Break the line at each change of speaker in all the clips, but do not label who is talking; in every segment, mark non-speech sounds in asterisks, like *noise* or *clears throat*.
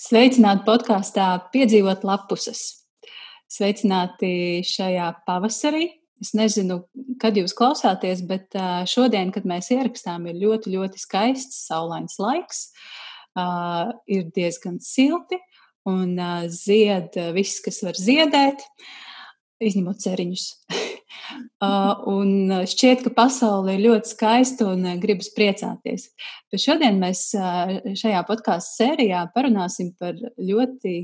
Sveicināti podkāstā Piedzīvot lapuses. Sveicināti šajā pavasarī. Es nezinu, kad jūs klausāties, bet šodien, kad mēs ierakstām, ir ļoti, ļoti skaists, saulains laiks. Ir diezgan silti un zied viss, kas var ziedēt, izņemot ceriņus. *laughs* *laughs* Un šķiet, ka pasaule ir ļoti skaista un gribas priecāties. Bet šodien mēs šajā podkāstu sērijā parunāsim par ļoti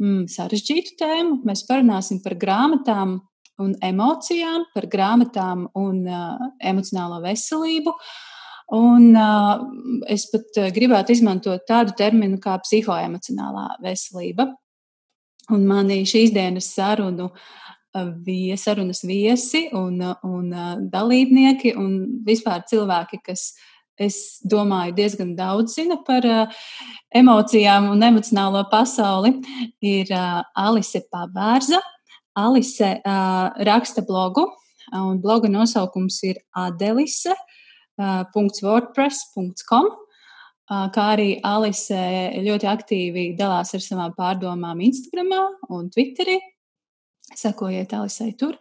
mm, sarežģītu tēmu. Mēs parunāsim par grāmatām un emocijām, par grāmatām un uh, emocionālo veselību. Un uh, es pat gribētu izmantot tādu terminu kā psihoemocionālā veselība. Un manī šīs dienas sarunu uh, viesarunas viesi un, un dalībnieki un vispār cilvēki, kas, es domāju, diezgan daudz zina par emocijām un emocionālo pasauli, ir Alise Pabērza. Alise raksta blogu, un bloga nosaukums ir adelise.wordpress.com kā arī Alise ļoti aktīvi dalās ar savām pārdomām Instagram un Twitterī. Sekojiet Alisei tur.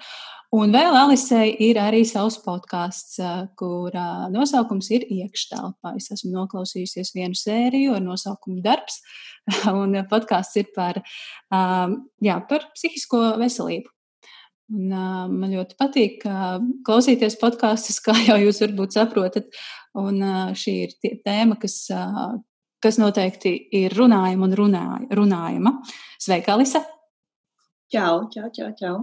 Un vēl Alisei ir arī savs podkāsts, kur nosaukums ir iekštelpā. Es esmu noklausījusies vienu sēriju ar nosaukumu Darbs, *laughs* un podkāsts ir par, jā, par psihisko veselību. Un, uh, man ļoti patīk uh, klausīties podkāstus, *laughs* kā jau jūs varbūt saprotat. Un uh, šī ir tēma, kas, uh, kas noteikti ir runājama un runāj, runājama. Sveika, Alisa!
Čau, čau, čau, čau.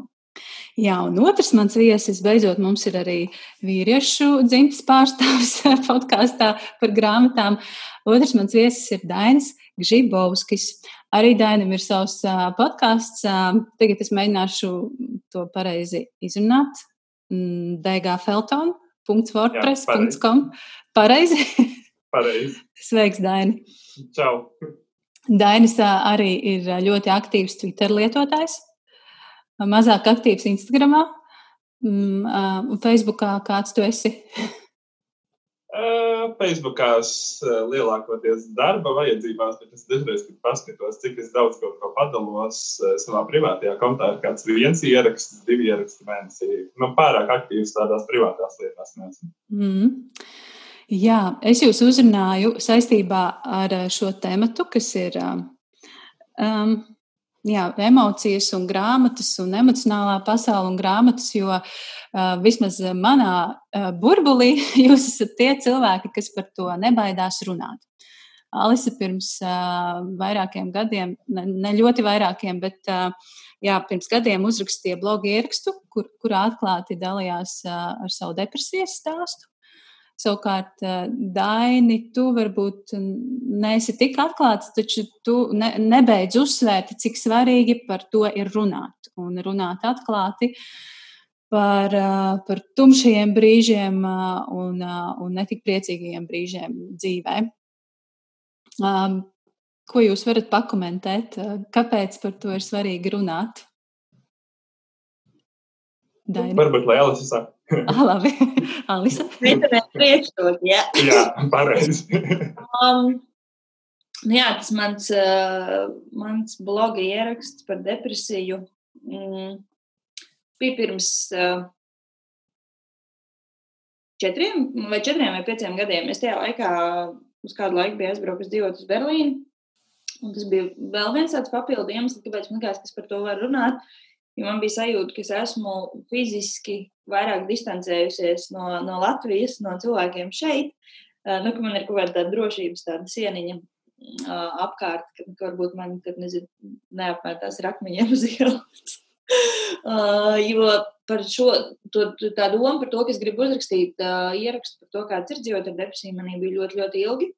Jā, un otrs mans viesis, beidzot, mums ir arī vīriešu dzimtas pārstāvis *laughs* podkāstā par grāmatām. Otrs mans viesis ir Dainis Gžibovskis. Arī Dainam ir savs podkāsts. Tagad es mēģināšu to pareizi izrunāt. Mm, Degā Felton. .wordpress.com. Pareizi? *laughs*
Pareizi.
Sveiks, Daini.
Čau.
Dainis arī ir ļoti aktīvs Twitter lietotājs mazāk aktīvs Instagram mm, un Facebookā. Kāds tu esi?
Facebookā lielākoties darba vajadzībās, bet es dažreiz paskatos, cik daudz kaut ko padalos savā privātajā kontā. Ir kāds viens ieraksts, divi ieraksti mēnesī. Nu, pārāk aktīvs tādās privātās lietās.
Mm. Jā, es jūs uzrunāju saistībā ar šo tematu, kas ir um, jā, emocijas un grāmatas un emocionālā pasaule un grāmatas, jo uh, vismaz manā uh, burbulī *laughs* jūs esat tie cilvēki, kas par to nebaidās runāt. Alisa pirms uh, vairākiem gadiem, ne, ne ļoti vairākiem, bet uh, jā, pirms gadiem uzrakstīja blogu ierakstu, kur, kurā atklāti dalījās uh, ar savu depresijas stāstu. Savukārt, eh, Daini, tu varbūt neesi tik atklāts, taču tu ne, nebeidz uzsvērt, cik svarīgi par to ir runāt un runāt atklāti par, eh, par tumšajiem brīžiem eh, un, un netik priecīgajiem brīžiem dzīvē. Ko jūs varat pakomentēt? Kāpēc par to ir svarīgi runāt?
Daini. Varbūt lai Alisa saka. *laughs*
ah, labi, *laughs* Alisa.
Priekšstot, jā.
jā, pareizi.
um, nu jā, tas mans, uh, mans bloga ieraksts par depresiju mm, bija pirms uh, četriem vai četriem vai pieciem gadiem. Es tajā laikā uz kādu laiku biju aizbraukusi dzīvot uz Berlīnu. Un tas bija vēl viens tāds papildu iemesls, kāpēc man liekas, ka par to var runāt. Uh, Jo man bija sajūta, ka es esmu fiziski vairāk distancējusies no, no Latvijas, no cilvēkiem šeit. Nu, ka man ir kaut kāda tāda drošības tāda sieniņa uh, apkārt, ka, ka varbūt man nezinu, neapmētās rakmeņiem uz ielas. uh, *laughs* jo par šo to, tā doma par to, ka es gribu uzrakstīt ierakstu par to, kāds ir dzīvot ar depresiju, manī bija ļoti, ļoti ilgi.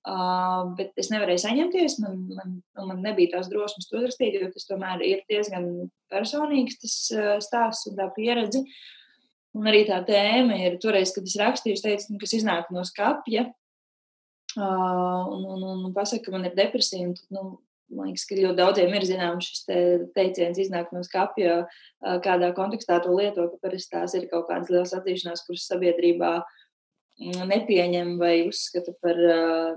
Uh, bet es nevarēju saņemties. Man, man, nu, man nebija tās drosmes to uzrakstīt, jo tas tomēr ir diezgan personīgs tas uh, stāsts un tā pieredze. Un arī tā tēma ir toreiz, kad es rakstīju, es teicu, nu, kas iznāk no skapja uh, un, un, un, un pasaka, ka man ir depresija. Un, nu, man liekas, ka ļoti daudziem ir zināms šis te teiciens, iznāk no skapja, uh, kādā kontekstā to lieto, ka parasti tās ir kaut kādas lielas atzīšanās, kuras sabiedrībā uh, nepieņem vai uzskata par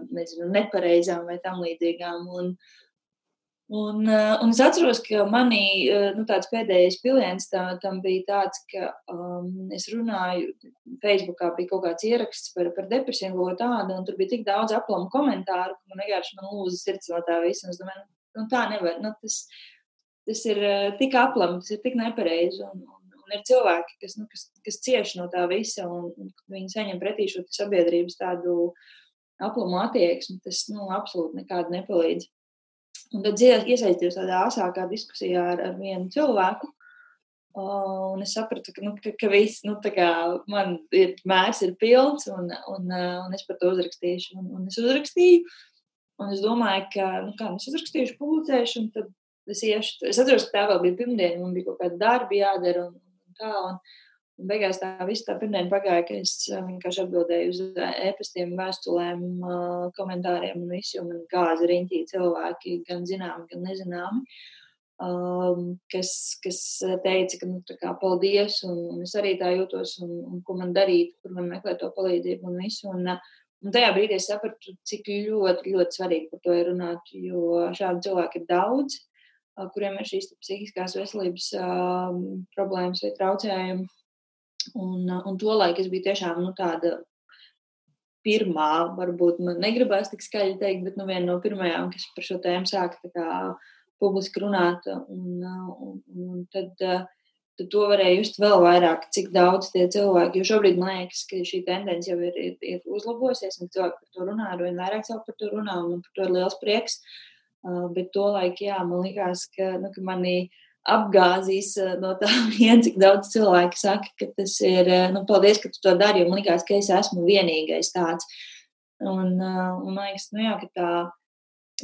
nezinu, nepareizām vai tam līdzīgām. Un, Un, un es atceros, ka manī nu, tāds pēdējais piliens tā, tam bija tāds, ka um, es runāju, Facebookā bija kaut kāds ieraksts par, par depresiju un tādu, un tur bija tik daudz aplamu komentāru, ka man vienkārši man lūza sirds no tā visa. Es domāju, nu, tā nevar, nu, tas, tas ir tik aplami, tas ir tik nepareizi. Un, un ir cilvēki, kas, nu, kas, kas cieš no tā visa, un, un viņi saņem pretī šo sabiedrības tādu aplamu attieksmi, tas nu, absolūti nekādu nepalīdz. Un tad iesaistījos tādā asākā diskusijā ar, ar vienu cilvēku. Un es sapratu, ka, nu, ka, ka viss, nu, tā kā man ir mērs ir pilns, un, un, un es par to uzrakstīšu. Un, un es uzrakstīju, un es domāju, ka, nu, kā, es uzrakstīšu, publicēšu, un tad es iešu. Es atceros, ka tā vēl bija pirmdiena, man bija kaut kāda darba jādara, un tā. Un, Un beigās tā viss tā pirmdiena pagāja, ka es vienkārši atbildēju uz e-pastiem, vēstulēm, komentāriem un visu, man gāza riņķī cilvēki, gan zināmi, gan nezināmi, kas, kas teica, ka, nu, kā paldies, un, un es arī tā jūtos, un, un ko man darīt, kur man meklēt to palīdzību un visu. Un, un tajā brīdī es sapratu, cik ļoti, ļoti svarīgi par to ir runāt, jo šādu cilvēku ir daudz, kuriem ir šīs psihiskās veselības problēmas vai traucējumi. Un, un to laiku es biju tiešām nu, tāda pirmā, varbūt man negribās tik skaļi teikt, bet nu, viena no pirmajām, kas par šo tēmu sāka kā, publiski runāt. Un, un, un tad, tad to varēja just vēl vairāk, cik daudz tie cilvēki, jo šobrīd man liekas, ka šī tendence jau ir, ir, ir uzlabojusies, un cilvēki par to runā, ar vien vairāk cilvēku par to runā, un man par to ir liels prieks. Uh, bet to laiku, jā, man likās, ka, nu, ka manī apgāzīs eh, no tā *laughs* vien, cik daudz cilvēku saka, ka tas ir, eh, nu, paldies, ka tu to dari, jo man liekas, ka es esmu vienīgais tāds. Un, eh, un man liekas, nu jā, ka tā,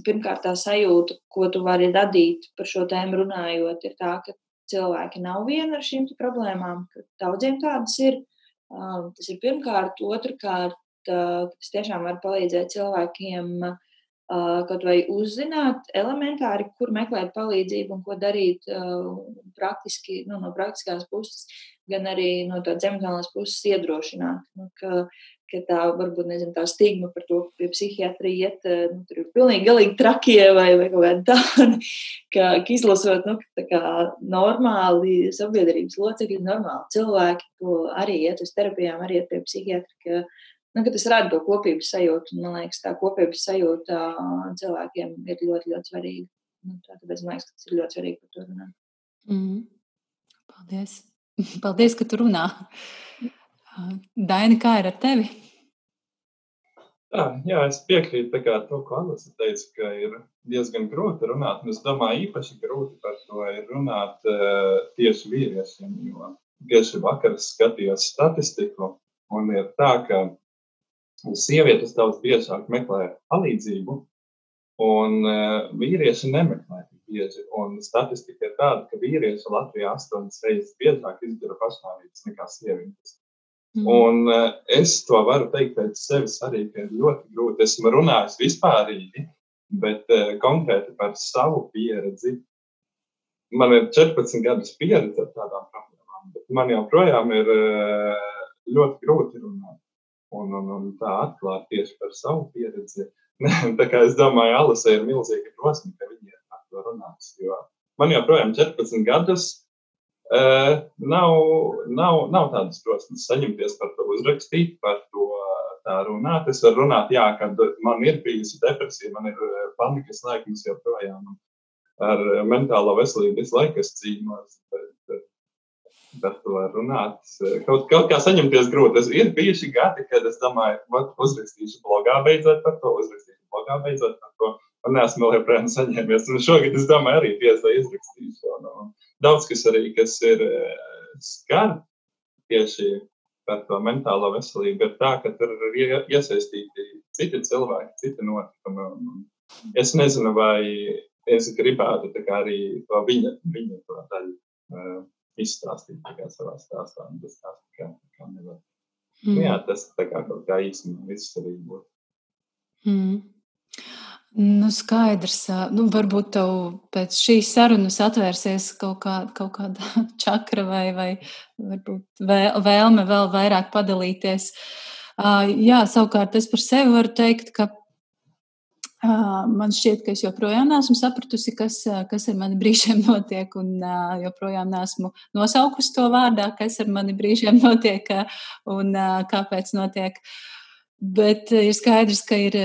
pirmkārt tā sajūta, ko tu vari radīt par šo tēmu runājot, ir tā, ka cilvēki nav vieni ar šīm problēmām, ka daudziem tādas ir. Tas ir pirmkārt, otrkārt, tas tiešām var palīdzēt cilvēkiem uh, kaut vai uzzināt elementāri, kur meklēt palīdzību un ko darīt praktiski, nu, no praktiskās puses, gan arī no tādas emocionālās puses iedrošināt. Nu, ka, ka tā varbūt nezinu, tā stigma par to, ka pie psihiatra iet, nu, tur ir pilnīgi galīgi trakie vai, vai kaut kāda tāda, *laughs* ka, ka izlasot, nu, ka tā kā normāli sabiedrības locekļi, normāli cilvēki, ko arī iet uz terapijām, arī iet pie psihiatra, ka, nu, tas rada to kopības sajūtu. Man liekas, tā kopības sajūta cilvēkiem ir ļoti, ļoti svarīga. Nu, tā, tāpēc man liekas, ka tas ir ļoti svarīgi par to runāt.
Mm. Paldies! *laughs* Paldies, ka tu runā! Daini, kā ir ar tevi?
Jā, jā es piekrītu to, ko Alisa teica, ka ir diezgan grūti runāt. Es domāju, īpaši grūti par to ir runāt uh, tieši vīriešiem. Jo tieši vakar skatījos statistiku, un ir tā, ka sievietes daudz biežāk meklē palīdzību, un uh, vīrieši nemeklē tik bieži. Un statistika ir tāda, ka vīrieši Latvijā astoņas reizes biežāk izdara pašnāvības nekā sievietes. Mm. Un uh, es to varu teikt pēc sevis arī, ka ir ļoti grūti. Esmu runājis vispārīgi, bet uh, konkrēti par savu pieredzi. Man ir 14 gadus pieredze ar tādām problēmām, bet man joprojām ir uh, ļoti grūti runāt un, un, un tā atklāt tieši par savu pieredzi. *laughs* tā kā es domāju, Alise ir milzīga drosme, ka viņi ir par to runās. Jo man joprojām 14 gadus uh, nav, nav, nav tādas drosmes saņemties par to uzrakstīt, par to tā runāt. Es varu runāt, jā, kad man ir bijusi depresija, man ir panikas laikums joprojām. Ar mentālo veselību visu laiku es cīnos, bet par to runāt. Kaut, kaut kā saņemties grūti. Es, ir bijuši gadi, kad es domāju, vat, uzrakstīšu blogā beidzot par to, uzrakstīšu blogā beidzot par to. Un esmu vēl joprojām saņēmies. Un šogad es domāju, arī tiesā izrakstīšu. Un, un daudz kas arī, kas ir skar tieši par to mentālo veselību, ir tā, ka tur ir iesaistīti citi cilvēki, citi notikumi. Un es nezinu, vai es gribētu arī to viņa, viņa to daļu izstāstīt tikai savā stāstā. Tas tā kā, kā nevar. Mm. Nu, jā, tas tā kā kaut kā īstenībā viss arī būtu.
Mm. Nu, skaidrs. Nu, varbūt tev pēc šīs sarunas atvērsies kaut, kā, kaut kāda *laughs* čakra vai, vai varbūt vēlme vēl vairāk padalīties Jā, savukārt es par sevi varu teikt, ka Man šķiet, ka es joprojām neesmu sapratusi, kas, kas ar mani brīžiem *laughs* notiek, un joprojām neesmu nosaukusi to vārdā, kas ar mani brīžiem *laughs* notiek un kāpēc notiek. Bet ir skaidrs, ka ir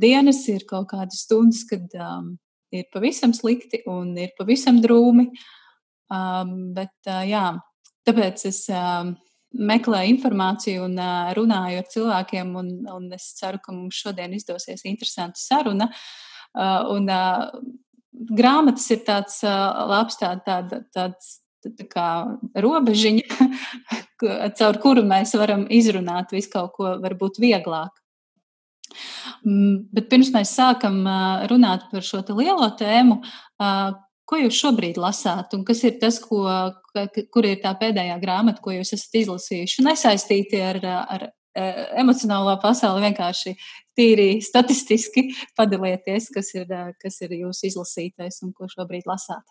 dienas, ir kaut kādas stundas, kad um, ir pavisam slikti un ir pavisam drūmi. Um, bet, jā, tāpēc es. Meklēju informāciju un runāju ar cilvēkiem, un, un es ceru, ka mums šodien izdosies interesanta saruna. Un, grāmatas ir tāds labs tā, tā, tāds tā kā robežiņa, *laughs* caur kuru mēs varam izrunāt visu kaut ko varbūt vieglāk. Mm, bet pirms mēs sākam runāt par šo lielo tēmu, Ko jūs šobrīd lasāt, un kas ir tas, ko, kur ir tā pēdējā grāmata, ko jūs esat izlasījuši? Nesaistīti ar, ar emocionālo pasauli, vienkārši tīri statistiski *laughs* padalieties, kas ir, kas ir jūsu izlasītais un ko šobrīd lasāt.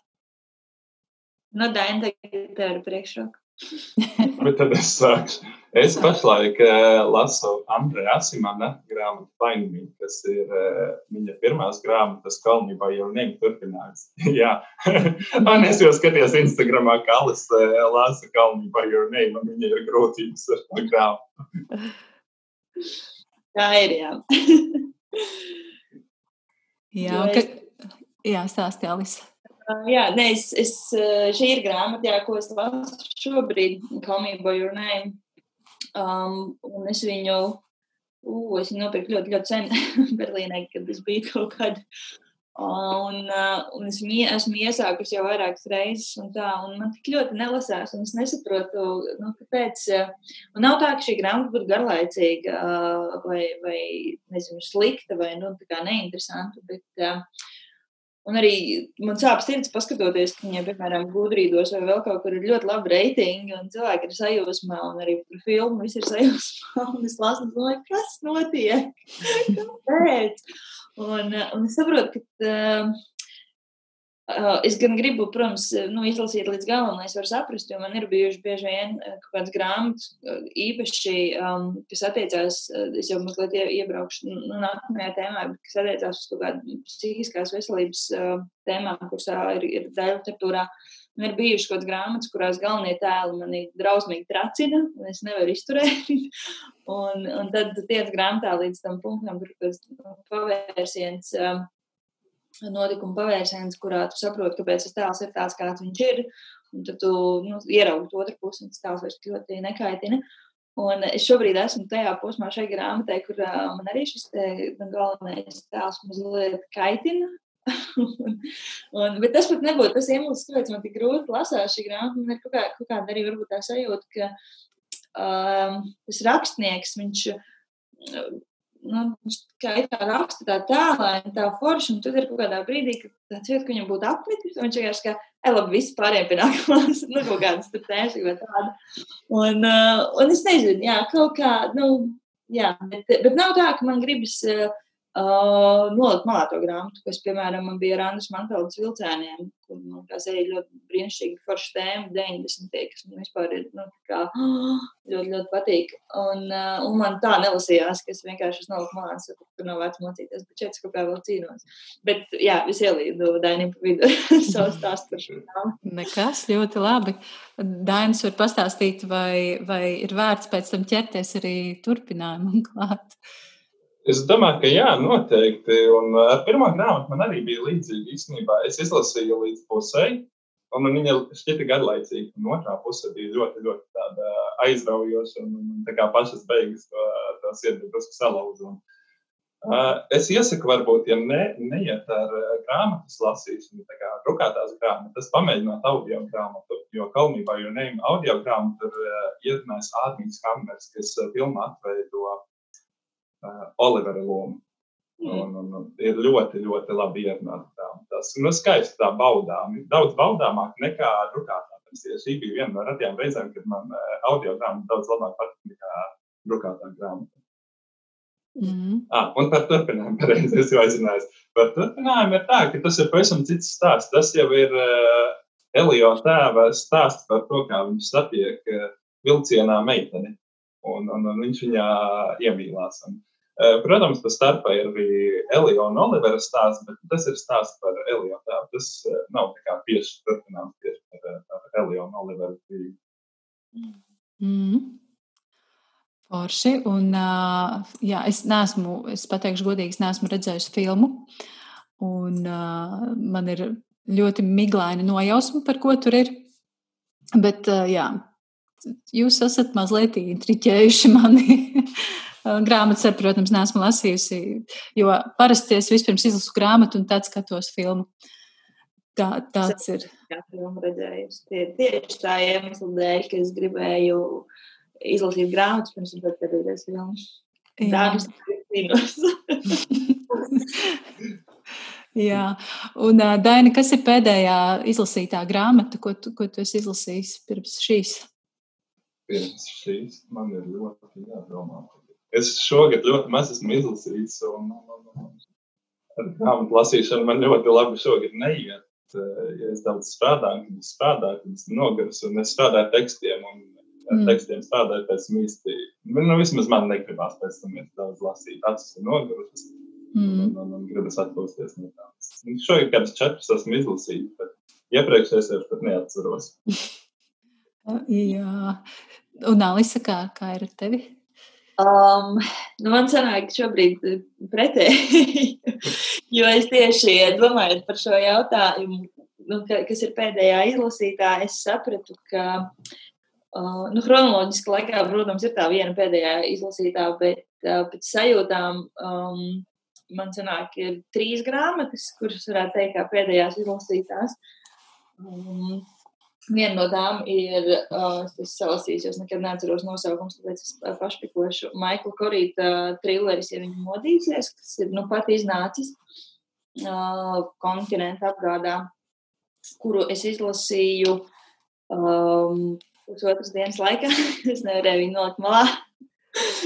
Nu, Daina, tev ir priekšroka. *laughs*
Bet tad es sākšu. Es pašlaik uh, lasu Andreja Asimana grāmatu Painīgi, kas ir uh, viņa pirmās grāmatas Kalnībā jau neturpinājums. *laughs* Jā, *laughs* un es jau skatījos Instagramā, kā Alis uh, lasa Kalnībā jau ne, man viņa ir grūtības ar to grāmatu.
Tā ir, jā.
jā, ka, jā stāsti Alisa.
Uh, jā, nē, es, es, šī ir grāmata, jā, ko es lasu šobrīd, Your Name. Um, un es viņu, uh, es viņu nopirku ļoti, ļoti sen *laughs* Berlīnē, kad es biju kaut kad. Un, uh, un es viņu esmu iesākusi jau vairākas reizes, un, tā, un man tik ļoti nelasās, un es nesaprotu, nu, kāpēc. Uh, un nav tā, ka šī grāmata būtu garlaicīga uh, vai, vai nezinu, slikta vai nu, neinteresanta, bet uh, Un arī man sāp sirds, paskatoties, ka viņiem, piemēram, gudrīdos vai vēl kaut kur ir ļoti labi reitingi, un cilvēki ir sajūsmā, un arī par filmu viss ir sajūsmā. *laughs* Un es lasu, domāju, kas notiek? *laughs* Kāpēc? Un, un es saprotu, ka Uh, es gan gribu, protams, nu, izlasīt līdz galam, lai es varu saprast, jo man ir bijuši bieži vien kaut kādas grāmatas, īpaši, um, kas attiecās, es jau mazliet iebraukšu nu, nākamajā tēmā, bet kas attiecās uz kaut kādu psihiskās veselības uh, tēmām, kuras ir, ir daļa literatūrā. Man ir bijušas kaut kādas grāmatas, kurās galvenie tēli mani drausmīgi tracina, un es nevaru izturēt. *laughs* un, un tad tiec grāmatā līdz tam punktam, kur pēc pavērsiens. Um, notikuma pavērsiens, kurā tu saproti, kāpēc tas tēls ir tāds, kāds viņš ir. Un tad tu nu, ieraugi otru pusi, un tas tēls vairs ļoti nekaitina. Un es šobrīd esmu tajā posmā, šai grāmatai, kur uh, man arī šis te, galvenais tēls mazliet kaitina. un, *laughs* un, bet tas pat nebūtu tas iemesls, kāpēc man tik grūti lasās šī grāmata. Man ir kaut, kā, kaut kāda arī varbūt tā sajūta, ka um, tas rakstnieks, viņš nu, viņš kā ir tā raksta, tā tēlēna, tā forša, un tad ir kaut kādā brīdī, kad tāds jūt, ka viņam būtu apnicis, un viņš vienkārši kā, ej, labi, visi pārējie pienākumās, *laughs* nu, kaut kādas tur tēši vai tāda. Un, uh, un es nezinu, jā, kaut kā, nu, jā, bet, bet nav tā, ka man gribas uh, uh, nolikt malā to grāmatu, kas, piemēram, man bija ar Andrus Manteldas vilcēniem, kur man kā seja ļoti brīnišķīgi forša tēma 90. kas man vispār ir, nu, kā *gasps* ļoti, ļoti patīk. Un, uh, un man tā nelasījās, ka es vienkārši noliku malā, es tur nav vērts mocīties, bet šeit es kaut kā vēl cīnos. Bet, jā, es ielīdu Dainim pa vidu *laughs* savu stāstu par šo grāmatu.
Nekas, ļoti labi. Dainis var pastāstīt, vai, vai ir vērts pēc tam ķerties arī turpinājumam *laughs* klāt.
Es domāju, ka jā, noteikti. Un ar pirmā grāmatu man arī bija līdzīga īstenībā. Es izlasīju līdz pusei, un man viņa šķita garlaicīga. Un otrā puse bija ļoti, ļoti aizraujoša, un, un tā kā pašas beigas to, sirdi drusku salauza. Uh, es iesaku, varbūt, ja ne, neiet ar uh, grāmatas lasīšanu, tā kā drukātās grāmatas, pamēģināt audio grāmatu, jo kalnībā, jo ne audio grāmatu ir uh, ietekmējis Ādmīns Hammers, kas filmā atveido uh, Olivera lomu. Mm. Un, un, un ir ļoti, ļoti labi ierunāta. Tas nu, skaisti tā baudām. Daudz baudāmāk nekā drukātā versija. Šī bija viena no retajām reizēm, kad man uh, audio grāmata daudz labāk patīk nekā drukātā grāmata. Mm. Ah, un par turpinājumu, pareizi es jau aizināju. Par turpinājumu ir tā, ka tas ir pavisam cits stāsts. Tas jau ir uh, Elio tēva stāsts par to, kā viņš satiek uh, vilcienā meiteni. un, un, un viņš viņā iemīlās. Un, Protams, tas starpā ir arī Elija un Olivera stāsts, bet tas ir stāsts par Eliju. Tas nav tieši turpinājums tieši par, par Eliju un Oliveru dzīvi.
Mm. Forši. Un, jā, es neesmu, es pateikšu godīgi, es neesmu redzējis filmu. Un, man ir ļoti miglaina nojausma, par ko tur ir. Bet, jā, jūs esat mazliet intriģējuši mani. *laughs* Grāmatas, ar, protams, neesmu lasījusi, jo parasti es vispirms izlasu grāmatu un tad skatos filmu. Tā, tāds ir.
Jā, filmu redzējusi. Tie, tieši tā iemesla dēļ, ka es gribēju izlasīt grāmatas, pirms tam skatīties filmu. Dārgas cīnos. *laughs*
Jā, un uh, Daina, kas ir pēdējā izlasītā grāmata, ko tu, ko tu esi izlasījis pirms šīs?
Pirms šīs man ir ļoti jādomā. Es šogad ļoti maz esmu izlasījis, un, un, un, un grāmatu lasīšanu man ļoti labi šogad neiet. Ja es daudz strādāju, tad es strādāju, tad es nogaros, un es strādāju tekstiem, un ar mm. tekstiem strādāju pēc tam īsti. Nu, vismaz man negribās pēc tam daudz lasīt, acis ir nogurušas. Mm. Un, un, un gribas atpūsties no tādas. Šogad kādus četrus esmu izlasījis, bet iepriekšējos es pat neatceros. *laughs*
Jā, un Alisa, kā, kā ir ar tevi?
Um, nu man sanāk šobrīd pretēji, *laughs* jo es tieši domājot par šo jautājumu, nu, ka, kas ir pēdējā izlasītā, es sapratu, ka uh, nu, chronoloģiski laikā, protams, ir tā viena pēdējā izlasītā, bet uh, pēc sajūtām um, man sanāk, ir trīs grāmatas, kuras varētu teikt, kā pēdējās izlasītās. Um, Viena no tām ir, uh, es salasīju, es nekad neatceros nosaukums, tāpēc es pašpikošu Maikla Korīta trilleris, ja viņa modīsies, kas ir nu pat iznācis uh, kontinenta apgādā, kuru es izlasīju um, pusotras dienas laikā. *laughs* es nevarēju viņu nolikt malā.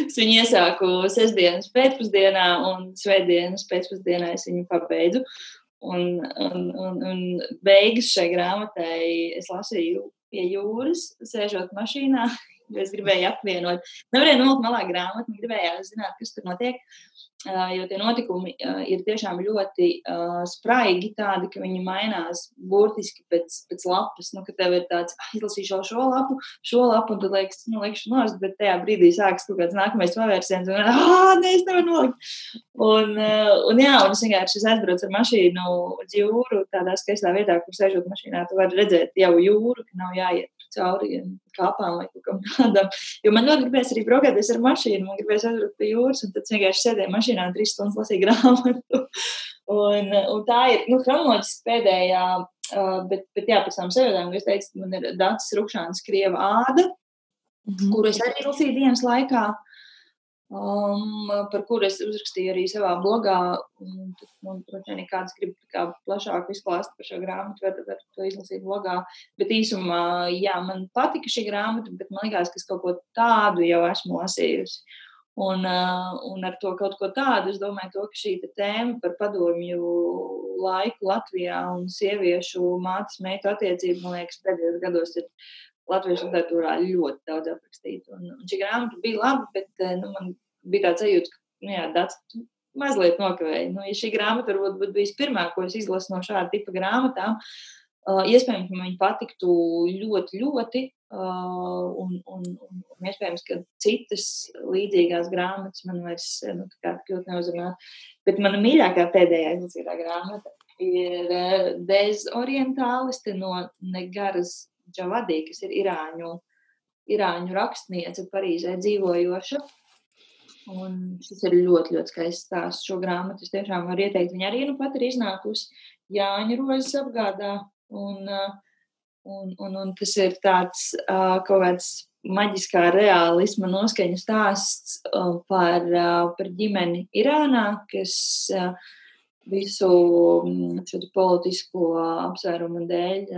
Es viņu iesāku sestdienas pēcpusdienā, un svētdienas pēcpusdienā es viņu pabeidzu. Un, un, un, un beigas šai grāmatai es lasīju pie jūras, sēžot mašīnā, *laughs* jo es gribēju apvienot. Nevarēju nolikt malā grāmatu, gribēju zināt, kas tur notiek. Jo tie notikumi ir tiešām ļoti uh, spraigi, tādi, ka viņi mainās burtiski pēc, pēc lapas. Nu, tev ir tāds, ah, izlasīšu šo, lapu, šo lapu, un tad liekas, nu, likšu nost, bet tajā brīdī sākas kaut kāds nākamais pavērsiens, un, ah, nē, es nevaru nolikt. Un, uh, un jā, un es vienkārši aizbraucu ar mašīnu uz jūru, tādā skaistā vietā, kur sēžot mašīnā, tu vari redzēt jau jūru, ka nav jāiet cauri kāpām vai kaut kam tādam. Jo man ļoti gribēs arī braukāties ar mašīnu, man gribēs aizbraukt pie jūras, un tad vienkārši sēdēju mašīnā trīs stundas lasīju grāmatu. *laughs* un, un tā ir, nu, chronoloģiski pēdējā, uh, bet, bet jā, pēc tam sajūtām, ka es teicu, man ir Dācis Rukšāns Krieva āda, mm -hmm. kuru es arī lasīju dienas laikā um, par kuru es uzrakstīju arī savā blogā. Un, un, ja kāds grib kā plašāk izklāstīt par šo grāmatu, var, var to izlasīt blogā. Bet īsumā, jā, man patika šī grāmata, bet man liekas, ka es kaut ko tādu jau esmu lasījusi. Un, uh, un ar to kaut ko tādu, es domāju, to, ka šī tēma par padomju laiku Latvijā un sieviešu mātes meitu attiecību, man liekas, pēdējos gados ir latviešu literatūrā ļoti daudz aprakstīta. Un, un šī grāmata bija laba, bet eh, nu, man bija tāds sajūta, ka nu, jā, dats mazliet nokavēja. Nu, ja šī grāmata varbūt būtu bijusi pirmā, ko es izlasu no šāda tipa grāmatām, uh, iespējams, man viņa patiktu ļoti, ļoti. Uh, un, un, un, un iespējams, ka citas līdzīgās grāmatas man vairs nu, ļoti neuzrunā. Bet mana mīļākā pēdējā izlasītā grāmata ir uh, Dezorientāliste no Negaras Džavadī, kas ir Irāņu, Irāņu rakstniece Parīzē dzīvojoša. Un šis ir ļoti, ļoti skaists stāsts. Šo grāmatu es tiešām varu ieteikt. Viņa arī nu pat ir iznākusi Jāņa Rozes apgādā. Un, un, un, un tas ir tāds uh, kaut kāds maģiskā realisma noskaņu stāsts uh, par, uh, par ģimeni Irānā, kas uh, visu mm, šo politisko apsvērumu dēļ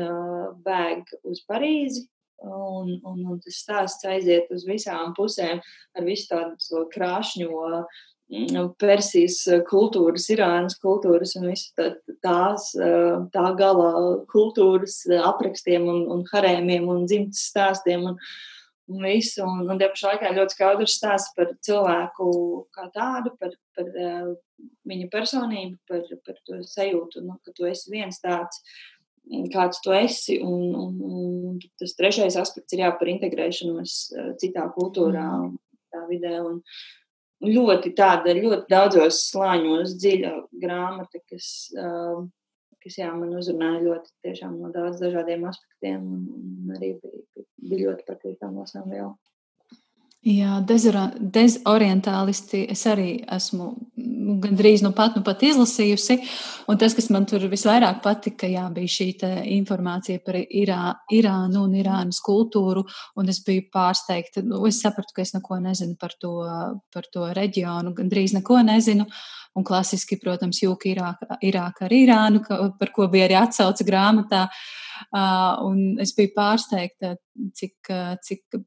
bēg uz Parīzi. Un, un, un tas stāsts aiziet uz visām pusēm ar visu tādu krāšņo mm, Persijas kultūras, Irānas kultūras un visu tā, tās, tā gala kultūras aprakstiem un, un harēmiem un dzimtas stāstiem. Un, un visu. Un, un tie pašā laikā ļoti skaidrs stāsts par cilvēku kā tādu, par, par uh, viņa personību, par, par to sajūtu, nu, ka tu esi viens tāds. Kāds tu esi, un, un, un tas trešais aspekts ir jā, par integrēšanos citā kultūrā, mm. tā vidē. Un, ļoti tāda, ļoti daudzos slāņos dziļa grāmata, kas, uh, kas jā, man uzrunāja ļoti tiešām no daudz dažādiem aspektiem un, un arī bija, bija ļoti patīkami lasām vēl.
Jā, dezorientālisti es arī esmu gandrīz nu pat, nu pat izlasījusi. Un tas, kas man tur visvairāk patika, jā, bija šī informācija par Irā, Irānu un Irānas kultūru. Un es biju pārsteigta. Nu, es sapratu, ka es neko nezinu par to, par to reģionu, gandrīz neko nezinu. Un klasiski, protams, jūka Irāka, Irāka ar Irānu, ka, par ko bija arī atsauce grāmatā. Un es biju pārsteigta, cik, cik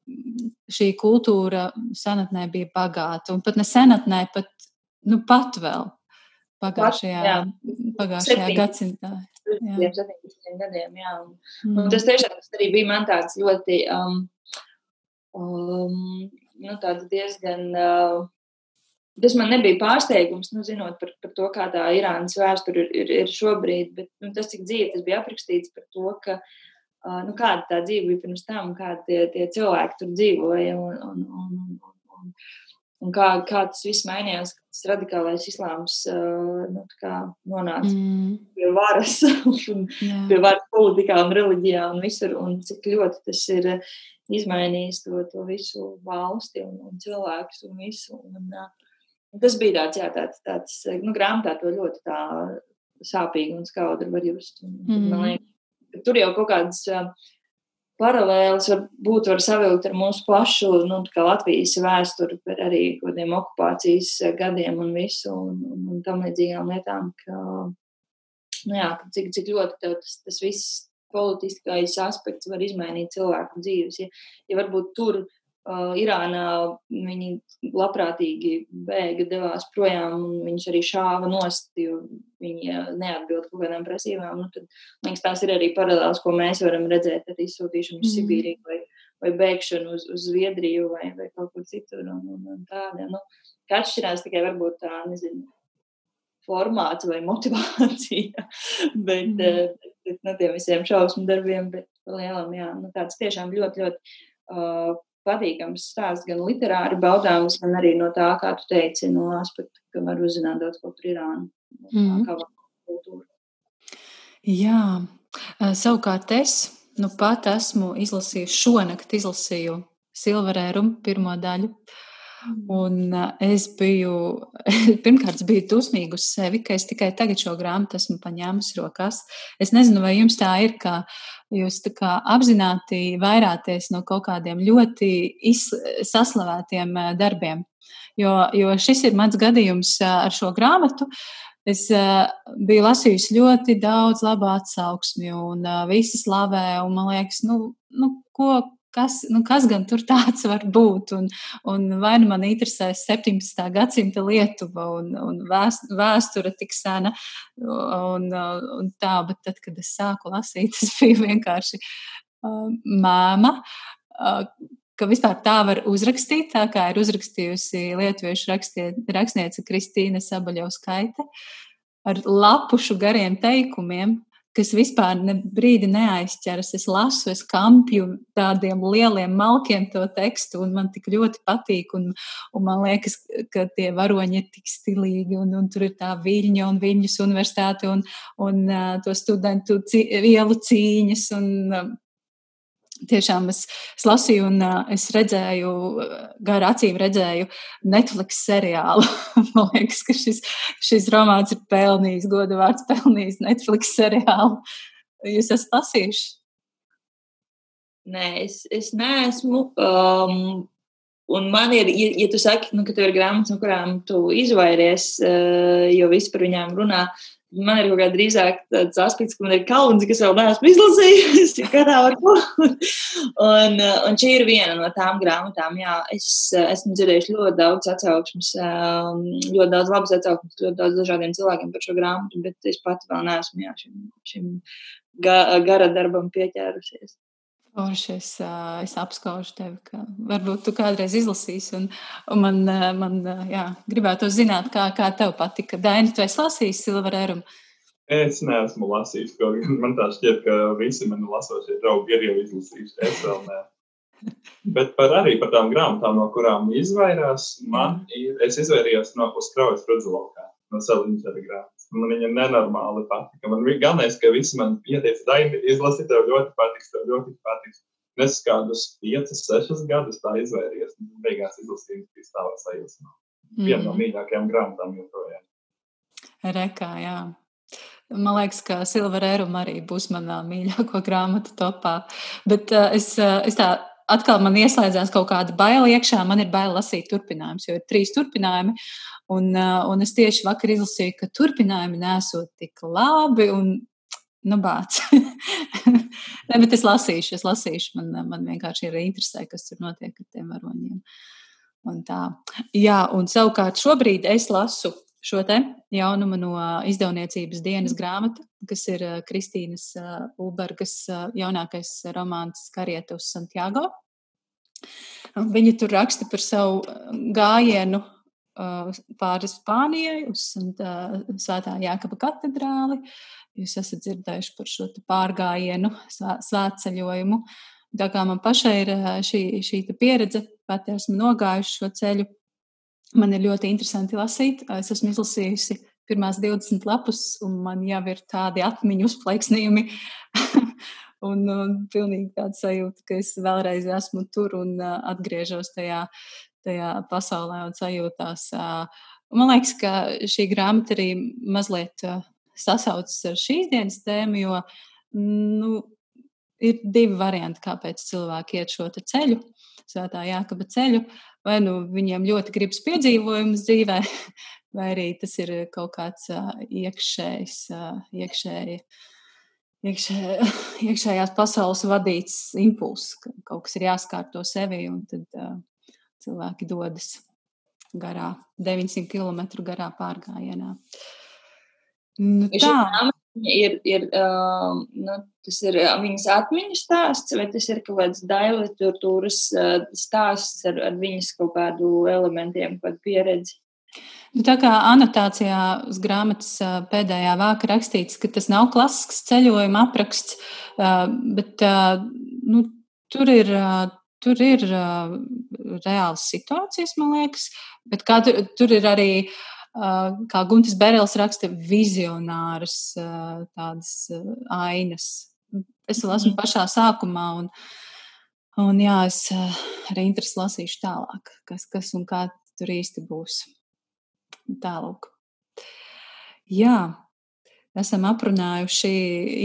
šī kultūra senatnē bija bagāta. Un pat ne senatnē, pat, nu, pat vēl pagājušajā, jā. pagājušajā Septiņ. gadsimtā.
Jā. 17 gadiem, jā. Un, mm. un tas tiešām tas arī bija man tāds ļoti, um, um, nu, tāds diezgan uh, Tas man nebija pārsteigums, nu, zinot par, par to, kā tā Irānas vēsture ir, ir, ir šobrīd, bet nu, tas, cik dzīvi tas bija aprakstīts par to, ka, nu, kāda tā dzīve bija pirms tam, kādi tie, tie cilvēki tur dzīvoja un, un, un, un, un, un kā, kā tas viss mainījās, kad tas radikālais islāms nu, nonāca mm. pie varas *laughs* un yeah. pie varas politikā un reliģijā un visur, un cik ļoti tas ir izmainījis to, to visu valsti un, un cilvēkus un visu. Un, uh, Tas bija tāds, jā, tāds, tāds nu, grāmatā to ļoti tā sāpīgi un skaudri var just. Mm. Man liekas, tur jau kaut kādas paralēlas var būt, var savilkt ar mūsu pašu, nu, kā Latvijas vēsturi, bet arī kādiem okupācijas gadiem un visu, un, un, un tam līdzīgām lietām, ka, nu jā, cik, cik ļoti tev tas, tas viss politiskais aspekts var izmainīt cilvēku dzīves. Ja, ja varbūt tur Uh, Irānā viņi labprātīgi bēga, devās projām, un viņš arī šāva nost, jo viņi neatbild kaut kādām prasībām. Nu, tad, liekas, tās ir arī paralēlas, ko mēs varam redzēt ar izsūtīšanu uz mm. Sibīriju vai, vai bēgšanu uz, uz Zviedriju vai, vai kaut kur citur. Un, un, un tāda, nu, kā atšķirās tikai varbūt tā, nezinu, formāts vai motivācija, *laughs* bet, mm. bet, bet no tiem visiem šausmu darbiem, bet lielam, jā, nu, tāds tiešām ļoti, ļoti uh, patīkams stāsts, gan literāri baudāms, gan arī no tā, kā tu teici, no aspekta, ka var uzzināt daudz ko par Irānu. Mm. Kā kultūru.
Jā, savukārt es nu pat esmu izlasījusi, šonakt izlasīju Silverērumu pirmo daļu. Uh, Un es biju, *laughs* pirmkārt, biju dusmīga uz sevi, ka es tikai tagad šo grāmatu esmu paņēmusi rokās. Es nezinu, vai jums tā ir, ka jūs kā apzināti vairāties no kaut kādiem ļoti saslavētiem darbiem. Jo, jo šis ir mans gadījums ar šo grāmatu. Es uh, biju lasījusi ļoti daudz labu atsauksmju, un uh, visi slavē, un man liekas, nu, nu ko, kas, nu, kas gan tur tāds var būt. Un, un vai nu man interesēs 17. gadsimta Lietuva un, un vēsture tik sena, un, un tā, bet tad, kad es sāku lasīt, tas *laughs* bija vienkārši uh, māma. Uh, ka vispār tā var uzrakstīt, tā kā ir uzrakstījusi lietuviešu rakstie, rakstniece Kristīna Sabaļovskaita, ar lapušu gariem teikumiem, kas vispār ne brīdi neaizķeras. Es lasu, es kampju tādiem lieliem malkiem to tekstu, un man tik ļoti patīk. Un, un man liekas, ka tie varoņi ir tik stilīgi, un, un tur ir tā viļņa un viņas universitāte un, un uh, to studentu cī, vielu cīņas. Un, uh, tiešām es, es lasīju, un uh, es redzēju, gar acīm redzēju Netflix seriālu. *laughs* Man liekas, ka šis, šis romāns ir pelnījis, goda vārds pelnījis Netflix seriālu. Jūs esat lasījuši?
Nē, es, es neesmu. Um, un man ir, ja, ja tu saki, nu, ka tev ir grāmatas, no kurām tu izvairies, uh, jo visi par viņām runā, man ir kaut kā drīzāk tāds aspekts, ka man ir kauns, kas vēl neesmu izlasījis, *laughs* var ko. un, un šī ir viena no tām grāmatām. Jā, es esmu dzirdējuši ļoti daudz atsauksmes, um, ļoti daudz labas atsauksmes, ļoti daudz dažādiem cilvēkiem par šo grāmatu, bet es pati vēl neesmu jā, šim, šim ga, gara darbam pieķērusies.
Forši, es, es apskaužu tevi, ka varbūt tu kādreiz izlasīsi, un, un man, man jā, gribētu zināt, kā, kā tev patika. Daini, tu esi lasījis Silverērumu?
Es neesmu lasījis, kaut gan man tā šķiet, ka visi mani lasošie draugi ir jau izlasījuši. Es vēl ne. *laughs* Bet par arī par tām grāmatām, no kurām izvairās, man ir, es izvairījos no uzkraujas rudzulaukā, no Saliņģera grāmatas. Man viņa nenormāli patika. Man bija galvenais, ka visi man ieteica, Daini, izlasi, tev ļoti patiks, tev ļoti patiks. Es kādus 5, 6 gadus tā. Un beigās izlasīju kristālā sajūsmā. Mm. Viena no mīļākajām grāmatām joprojām.
Rekā, jā. Man liekas, ka Silverērum arī būs manā mīļāko grāmatu topā. Bet uh, es, uh, es tā atkal man ieslēdzās kaut kāda baila iekšā. Man ir bail lasīt turpinājumus, jo ir trīs turpinājumi. Un, uh, un es tieši vakar izlasīju, ka turpinājumi nesot tik labi. Un, Nu, bāc. *laughs* ne, bet es lasīšu, es lasīšu. Man, man vienkārši ir interesē, kas tur notiek ar tiem varoņiem. Un tā. Jā, un savukārt šobrīd es lasu šo te jaunumu no izdevniecības dienas grāmata, kas ir Kristīnas Ubergas jaunākais romāns Karieta uz Santiago. Viņa tur raksta par savu gājienu pāri Spānijai uz Svētā Jākaba katedrāli. Jūs esat dzirdējuši par šo pārgājienu, svētceļojumu. Tā kā man pašai ir šī, šī pieredze, pati esmu nogājuši šo ceļu, man ir ļoti interesanti lasīt. Es esmu izlasījusi pirmās 20 lapus, un man jau ir tādi atmiņu uzplaiksnījumi. *laughs* un, un pilnīgi tāda sajūta, ka es vēlreiz esmu tur un uh, atgriežos tajā tajā pasaulē un sajūtās. Man liekas, ka šī grāmata arī mazliet sasaucas ar šīs dienas tēmu, jo nu, ir divi varianti, kāpēc cilvēki iet šo ceļu, Svētā Jākaba ceļu. Vai nu viņiem ļoti gribas piedzīvojumus dzīvē, *laughs* vai arī tas ir kaut kāds iekšējs, iekšēji, iekšē, *laughs* iekšējās pasaules vadīts impulss, ka kaut kas ir jāskārto sevi, un tad cilvēki dodas garā, 900 km garā pārgājienā.
Nu, tā ir, ir, uh, nu, tas ir viņas atmiņu stāsts, vai tas ir kaut kāds dailitūras uh, stāsts ar, ar viņas kaut kādu elementiem, kādu pieredzi?
Nu, tā kā anotācijā uz grāmatas pēdējā vāka rakstīts, ka tas nav klasisks ceļojuma apraksts, bet nu, tur ir Tur ir uh, reāls situācijas, man liekas, bet kā tur, tur ir arī, uh, kā Guntis Berels raksta, vizionāras uh, tādas uh, ainas. Es vēl esmu mhm. pašā sākumā, un, un jā, es uh, arī interesi lasīšu tālāk, kas, kas un kā tur īsti būs. Tālāk. Jā, esam aprunājuši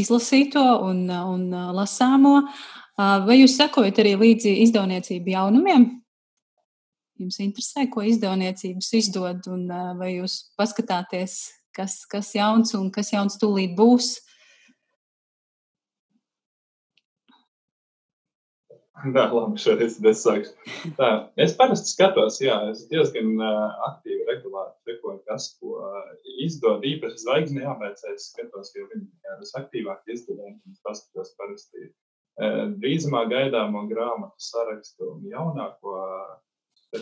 izlasīto un, un lasāmo. Vai jūs sekojat arī līdzi izdevniecību jaunumiem? Jums interesē, ko izdevniecības izdod, un vai jūs paskatāties, kas, kas jauns un kas jauns tūlīt būs? *laughs*
Tā, labi, šoreiz es sākšu. Tā, es parasti skatos, jā, es diezgan uh, aktīvi, regulāri sekoju, kas ko uh, izdod. Īpaši zvaigzni jābēc, es skatos, jo viņi ir visaktīvāk izdevumi. Es paskatos parasti drīzumā gaidāmo grāmatu sarakstu un jaunāko,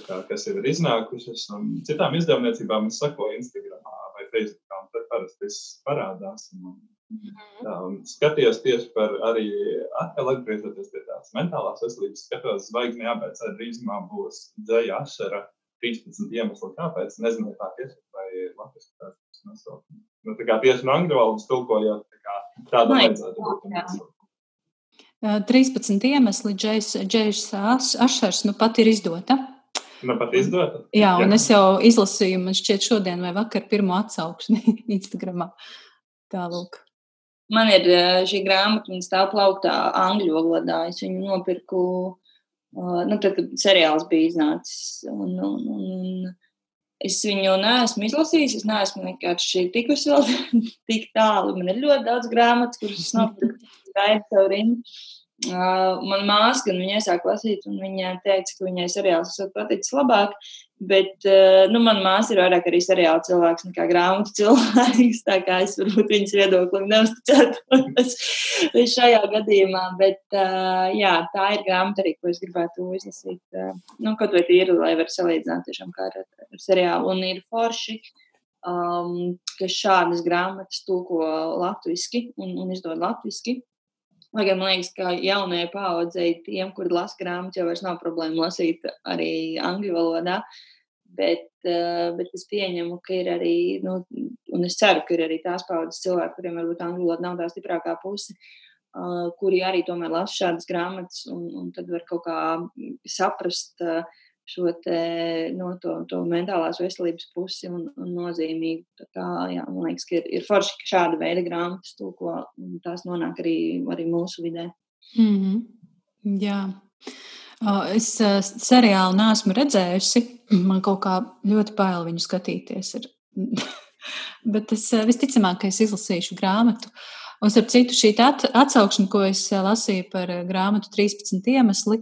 kā, kas jau ir iznākušas. Citām izdevniecībām es sakoju Instagram vai Facebook, un tur parasti viss parādās. Un, Tā, un skatījos tieši par arī atkal atgriežoties pie tās mentālās veselības, skatos, zvaigzni jābeidz ar drīzumā būs dzēja ašara 13 iemesli, kāpēc. Nezinu, tā tieši vai latviešu tāds nosaukums. Nu, tā kā tieši no angļu valodas tulkojot, tā kā tāda vajadzētu būt.
13 iemesli Džejas Ašers nu pat ir izdota.
Nu pat izdota?
Jā, un Jā. es jau izlasīju, man šķiet šodien vai vakar pirmo atsauksmi *laughs* Instagramā. Tālūk.
Man ir šī grāmata, un stāv plauktā angļu valodā. Es viņu nopirku, nu, tad, kad seriāls bija iznācis. Un, un, un es viņu neesmu izlasījis, es neesmu vienkārši tikusi vēl *laughs* tik tālu. Man ir ļoti daudz grāmatas, kuras es nopirku rindu. Uh, Manā māsā, kad viņa sāka lasīt, un viņa teica, ka viņai seriāls ir paticis labāk. Bet uh, nu, manā māsā ir vairāk arī seriāla cilvēks nekā grāmatu cilvēks. Tā kā es varbūt viņas viedoklim neuzticētos *laughs* šajā gadījumā. Bet uh, jā, tā ir grāmata arī, ko es gribētu izlasīt. Uh, nu, kaut vai tīri, lai varētu salīdzināt tiešām kā ar, ar seriālu. Un ir forši. Um, ka šādas grāmatas tulko latviešu un, un izdod latviešu. Lai gan man liekas, ka jaunajai paudzei, tiem, kuri lasa grāmatu, jau nav problēma lasīt arī angļu valodā. Bet, uh, bet es pieņemu, ka ir arī, nu, un es ceru, ka ir arī tās paudzes cilvēki, kuriem varbūt angļu valoda nav tā stiprākā puse, uh, kuri arī tomēr lasa šādas grāmatas un, un tad var kaut kā saprast. Uh, šo te, no, to, to mentālās veselības pusi un, un nozīmīgi. Tā, jā, man liekas, ka ir, ir forši, ka šāda veida grāmatas tulko un tās nonāk arī, arī mūsu vidē.
Mm -hmm. Jā. Es seriālu neesmu redzējusi. Man kaut kā ļoti bail viņu skatīties. *laughs* Bet es visticamāk, ka es izlasīšu grāmatu. Un, starp citu, šī atsaukšana, ko es lasīju par grāmatu 13 iemesli,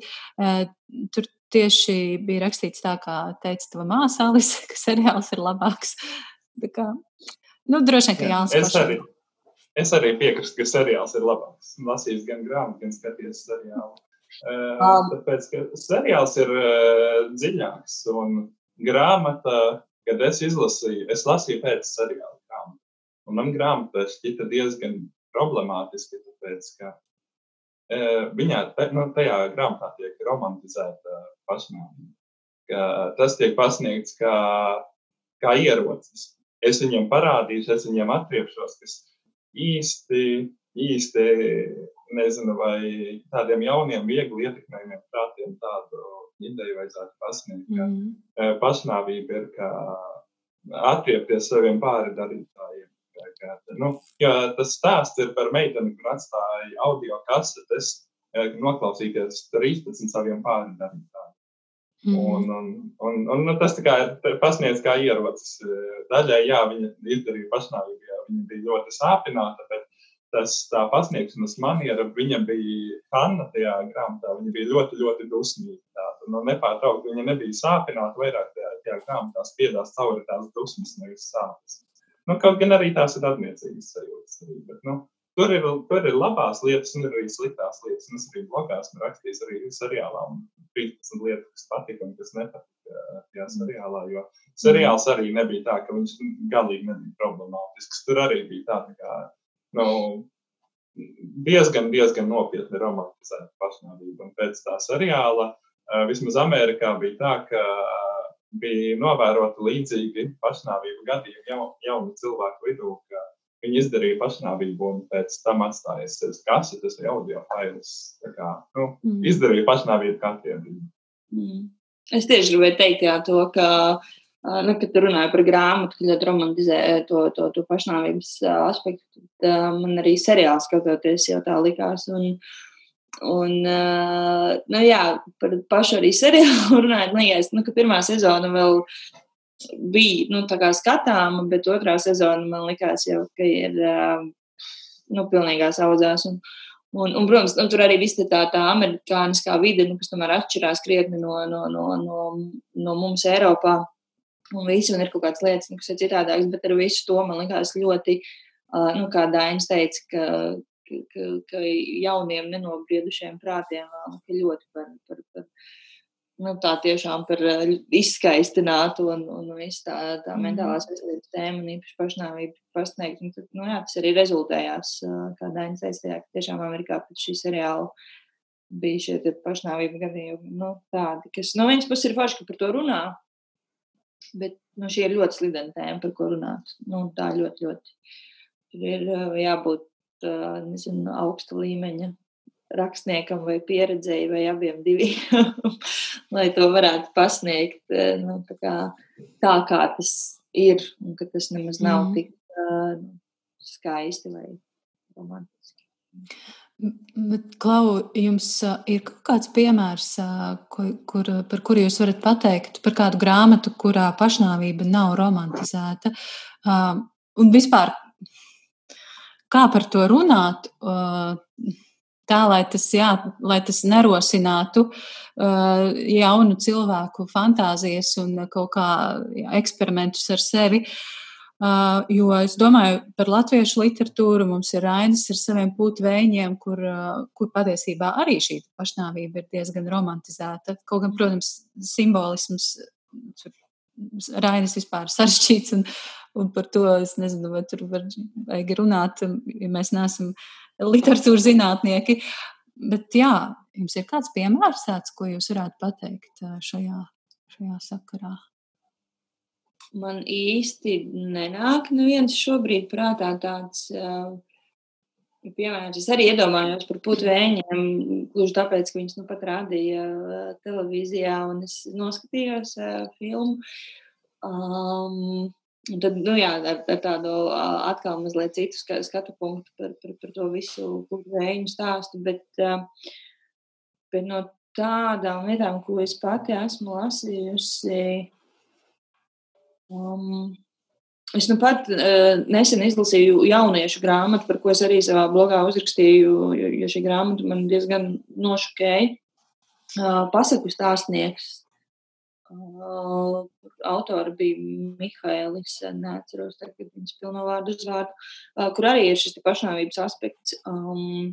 tur tieši bija rakstīts tā, kā teica tava māsa Alise, ka seriāls ir labāks. Tā kā, nu, droši vien, ka Jānis
es arī, es arī piekrītu, ka seriāls ir labāks. Lasījis gan grāmatu, gan skaties seriālu. Uh, um. Tāpēc, ka seriāls ir uh, dziļāks un grāmata, kad es izlasīju, es lasīju pēc seriāla grāmatu. Un man grāmata šķita diezgan problemātiski, tāpēc, ka Viņā nu, tajā grāmatā tiek romantizēta pašnāvība. Tas tiek pasniegts kā, kā ierocis. Es viņiem parādīšu, es viņiem atriepšos, kas īsti, īsti nezinu, vai tādiem jauniem, viegli ietekmējumiem prātiem tādu ideju vajadzētu pasniegt. Mm. Pašnāvība ir kā atriepties saviem pāri darītājiem. Nu, tas stāsts ir par meiteni, kur atstāja audio kasetes, noklausīties 13 saviem pārdarītājiem. Mm. Un, un, un, un nu, tas ir pasniegts kā ierocis. Daļai, jā, viņa izdarīja pašnāvību, jā, viņa bija ļoti sāpināta, bet tas tā pasniegšanas maniera, viņa bija Hanna tajā grāmatā, viņa bija ļoti, ļoti dusmīga. Nu, nepārtraukti viņa nebija sāpināta, vairāk tajā, tajā grāmatā spiedās cauri tās dusmas, nevis sāpes. Nu, kaut gan arī tās ir attiecīgas sajūtas. Arī, bet, nu, tur, ir, tur ir labās lietas, un ir arī sliktās lietas. Un es arī blogā esmu rakstījis arī seriālā, un 13 lietas, kas patika un kas nepatika tajā seriālā. Jo seriāls arī nebija tā, ka viņš galīgi nebija problemātisks. Tur arī bija tā, kā, nu, diezgan, diezgan nopietni romantizēta pašnāvība. Un pēc tā seriāla, vismaz Amerikā, bija tā, ka bija novērota līdzīgi pašnāvību gadījumi jau, jaunu cilvēku vidū, ka viņi izdarīja pašnāvību un pēc tam atstājas sevis kasetes vai audio failus. Kā, nu, mm. Izdarīja pašnāvību katru dienu.
Mm. Es tieši gribēju teikt jā, to, ka, nu, kad runāju par grāmatu, kad ļoti romantizē to, to, to pašnāvības aspektu, tad man arī seriāls skatoties jau tā likās. Un, Un, uh, nu, jā, par pašu arī seriālu *laughs* runājot, liekas, nu, ka pirmā sezona vēl bija nu, skatāma, bet otrā sezona man likās jau, ka ir uh, nu, pilnīgās audzās. Un, un, un, protams, nu, tur arī viss tā, tā amerikāniskā vide, nu, kas tomēr atšķirās krietni no, no, no, no, no mums Eiropā. Un viss ir kaut kādas lietas, nu, kas ir citādākas, bet ar visu to man likās ļoti, uh, nu, kā Dainis teica, ka, ka, ka jauniem nenobriedušiem prātiem vēl ka ļoti par, par, par nu, tā tiešām par izskaistinātu un, un visu tā, tā mm. mentālās veselības tēmu un īpaši pašnāvību pasniegt. Un tad, nu, jā, tas arī rezultējās, kā Dainis tajā, ka tiešām Amerikā pēc šī seriāla bija šie pašnāvību gadījumi nu, tādi, kas no vienas puses ir forši, ka par to runā, bet nu, šī ir ļoti slidena tēma, par ko runāt. Nu, tā ļoti, ļoti ir eh, jābūt nezinu, augsta līmeņa rakstniekam vai pieredzēji vai abiem diviem, *laughs* lai to varētu pasniegt nu, tā, kā, tā, kā tas ir, un ka tas nemaz nav mm. tik uh, skaisti vai romantiski.
Bet, Klau, jums ir kaut kāds piemērs, kur, kur, par kuru jūs varat pateikt, par kādu grāmatu, kurā pašnāvība nav romantizēta? Un vispār, kā par to runāt, tā, lai tas, jā, lai tas nerosinātu jaunu cilvēku fantāzijas un kaut kā jā, eksperimentus ar sevi. Uh, jo es domāju par latviešu literatūru. Mums ir rainas ar saviem putekļiem, kur, uh, kur patiesībā arī šī pašnāvība ir diezgan romantizēta. Kaut gan, protams, simbolisms tur Rainis vispār sarežģīts, un, un par to es nezinu, vai tur var, vajag runāt, ja mēs neesam literatūras zinātnieki. Bet jā, jums ir kāds piemērs tāds, ko jūs varētu pateikt šajā, šajā sakarā?
Man īsti nenāk neviens šobrīd prātā tāds. Uh, Piemēram, es arī iedomājos par putvēņiem, gluži tāpēc, ka viņas nu pat rādīja televīzijā, un es noskatījos uh, filmu. Um, Un tad, nu jā, ar, ar tādu atkal mazliet citu skatu punktu par, par, par to visu vēju stāstu, bet, bet no tādām lietām, ko es pati esmu lasījusi, um, Es nu pat uh, nesen izlasīju jauniešu grāmatu, par ko es arī savā blogā uzrakstīju, jo, jo šī grāmata man diezgan nošokēja. Uh, pasaku stāstnieks. Uh, autora bija Mihailis, neatceros tagad viņas pilno vārdu uzvārdu, uh, kur arī ir šis pašnāvības aspekts. Um,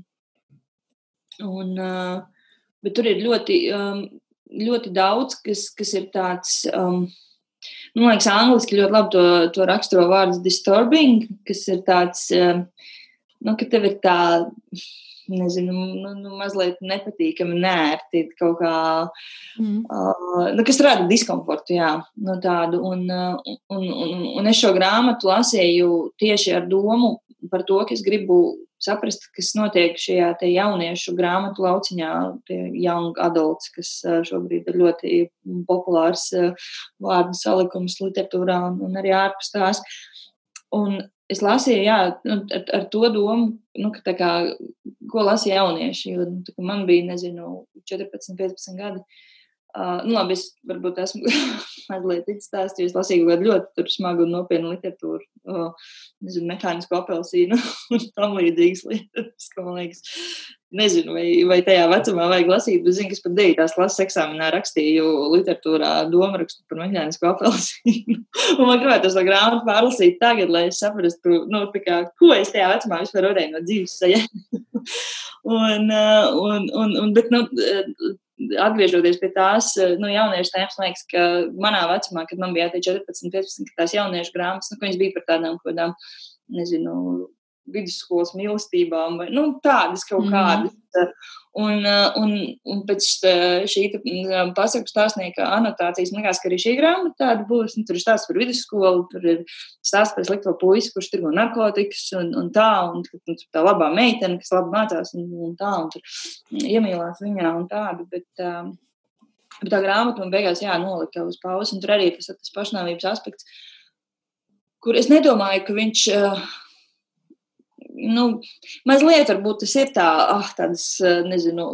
un, uh, bet tur ir ļoti, um, ļoti daudz, kas, kas ir tāds. Um, Nu, man liekas, angliski ļoti labi to, to raksturo vārds disturbing, kas ir tāds, eh, nu, ka tev ir tā, nezinu, nu, nu, mazliet nepatīkami, nērti kaut kā, mm. uh, nu, kas rada diskomfortu, jā, no tādu. Un, un, un, un es šo grāmatu lasīju tieši ar domu par to, ka es gribu saprast, kas notiek šajā jauniešu grāmatu lauciņā, tie young adults, kas šobrīd ir ļoti populārs vārdu salikums literatūrā un, un arī ārpus tās. Un es lasīju, jā, nu, ar, ar to domu, nu, ka kā, ko lasīja jaunieši, jo nu, man bija, nezinu, 14, 15 gadi. Uh, nu, labi, es varbūt esmu *laughs* mazliet izstāstījis, lasīju kādu ļoti smagu un nopietnu literatūru, uh, nezinu, mehānisku apelsīnu *laughs* un tam līdzīgas lietas, ko man liekas. Nezinu, vai, vai tajā vecumā vajag lasīt, bet zinu, ka es pat 9. klases eksāmenā rakstīju literatūrā domārakstu par mehānisku apelsīnu. *laughs* un man gribētu to grāmatu pārlasīt tagad, lai es saprastu, nu, kā, ko es tajā vecumā vispār varēju no dzīves saņemt. un, un, un, un, bet, nu, atgriežoties pie tās nu, jauniešu tēmas, man liekas, ka manā vecumā, kad man bija 14, 15, kad tās jauniešu grāmatas, nu, viņas bija par tādām kādām, nezinu, vidusskolas mīlestībām, vai nu, tādas kaut mm. kādas. Un, un, un pēc šī pasaku stāstnieka anotācijas man liekas, ka arī šī grāmata tāda būs. Nu, tur ir stāsts par vidusskolu, tur ir stāsts par slikto puisi, kurš tirgo narkotikas un, un tā, un, un tā labā meitene, kas labi mācās un, un tā, un tur iemīlās viņā un tādu. Bet, um, bet tā grāmata man beigās jā, nolika uz pauzi, un tur arī tas, tas pašnāvības aspekts, kur es nedomāju, ka viņš. Uh, nu, mazliet varbūt tas ir tā, ah, tādas, eh, nezinu,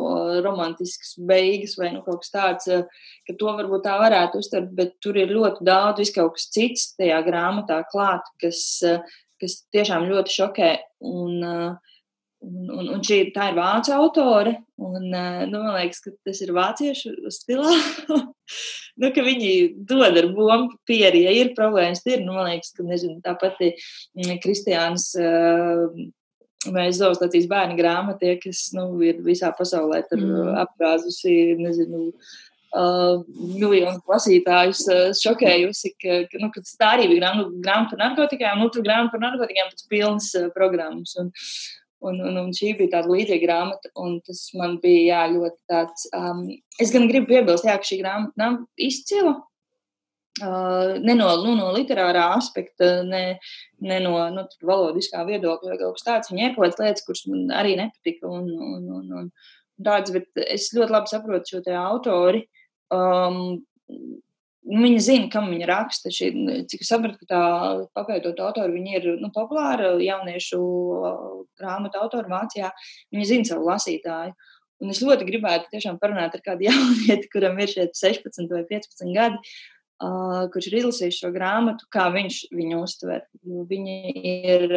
romantiskas beigas vai nu, kaut kas tāds, eh, ka to varbūt tā varētu uztvert, bet tur ir ļoti daudz vis kaut kas cits tajā grāmatā klāt, kas, eh, kas tiešām ļoti šokē. Un, un, un, un šī tā ir vācu autore, un nu, man liekas, ka tas ir vāciešu stilā. *laughs* nu, viņi dod ar bumbu pieri, ja ir problēmas, ir, nu, man liekas, ka, nezinu, tā pati Kristiāns vai zoostacijas bērnu grāmatie, kas nu, ir visā pasaulē mm. apgāzusi, nezinu, uh, miljonu klasītājus uh, šokējusi, ka, ka, nu, ka tā arī bija grāmata, grāmata par narkotikām, nu, tur grāmata par narkotikām pēc pilnas uh, programmas. Un, un, un, un šī bija tāda līdzīga grāmata, un tas man bija jā, ļoti tāds. Um, es gan gribu piebilst, jā, ka šī grāmata nav izcila. Ne no, nu, no literārā aspekta, ne, ne no nu, valodiskā viedokļa vai kaut kas tāds. Viņai ir kaut kādas lietas, kuras man arī nepatika. Un, un, un, un, tāds, bet es ļoti labi saprotu šo autori. Um, Viņa zina, kam viņa raksta. Šī, cik es sapratu, ka tā papētot autoru, viņa ir nu, populāra jauniešu grāmatu autora Vācijā. Viņa zina savu lasītāju. Un es ļoti gribētu tiešām parunāt ar kādu *laughs* jaunieti, kuram ir šie 16 vai 15 gadi, uh, kurš ir izlasījis šo grāmatu, kā viņš viņu uztver. Viņa ir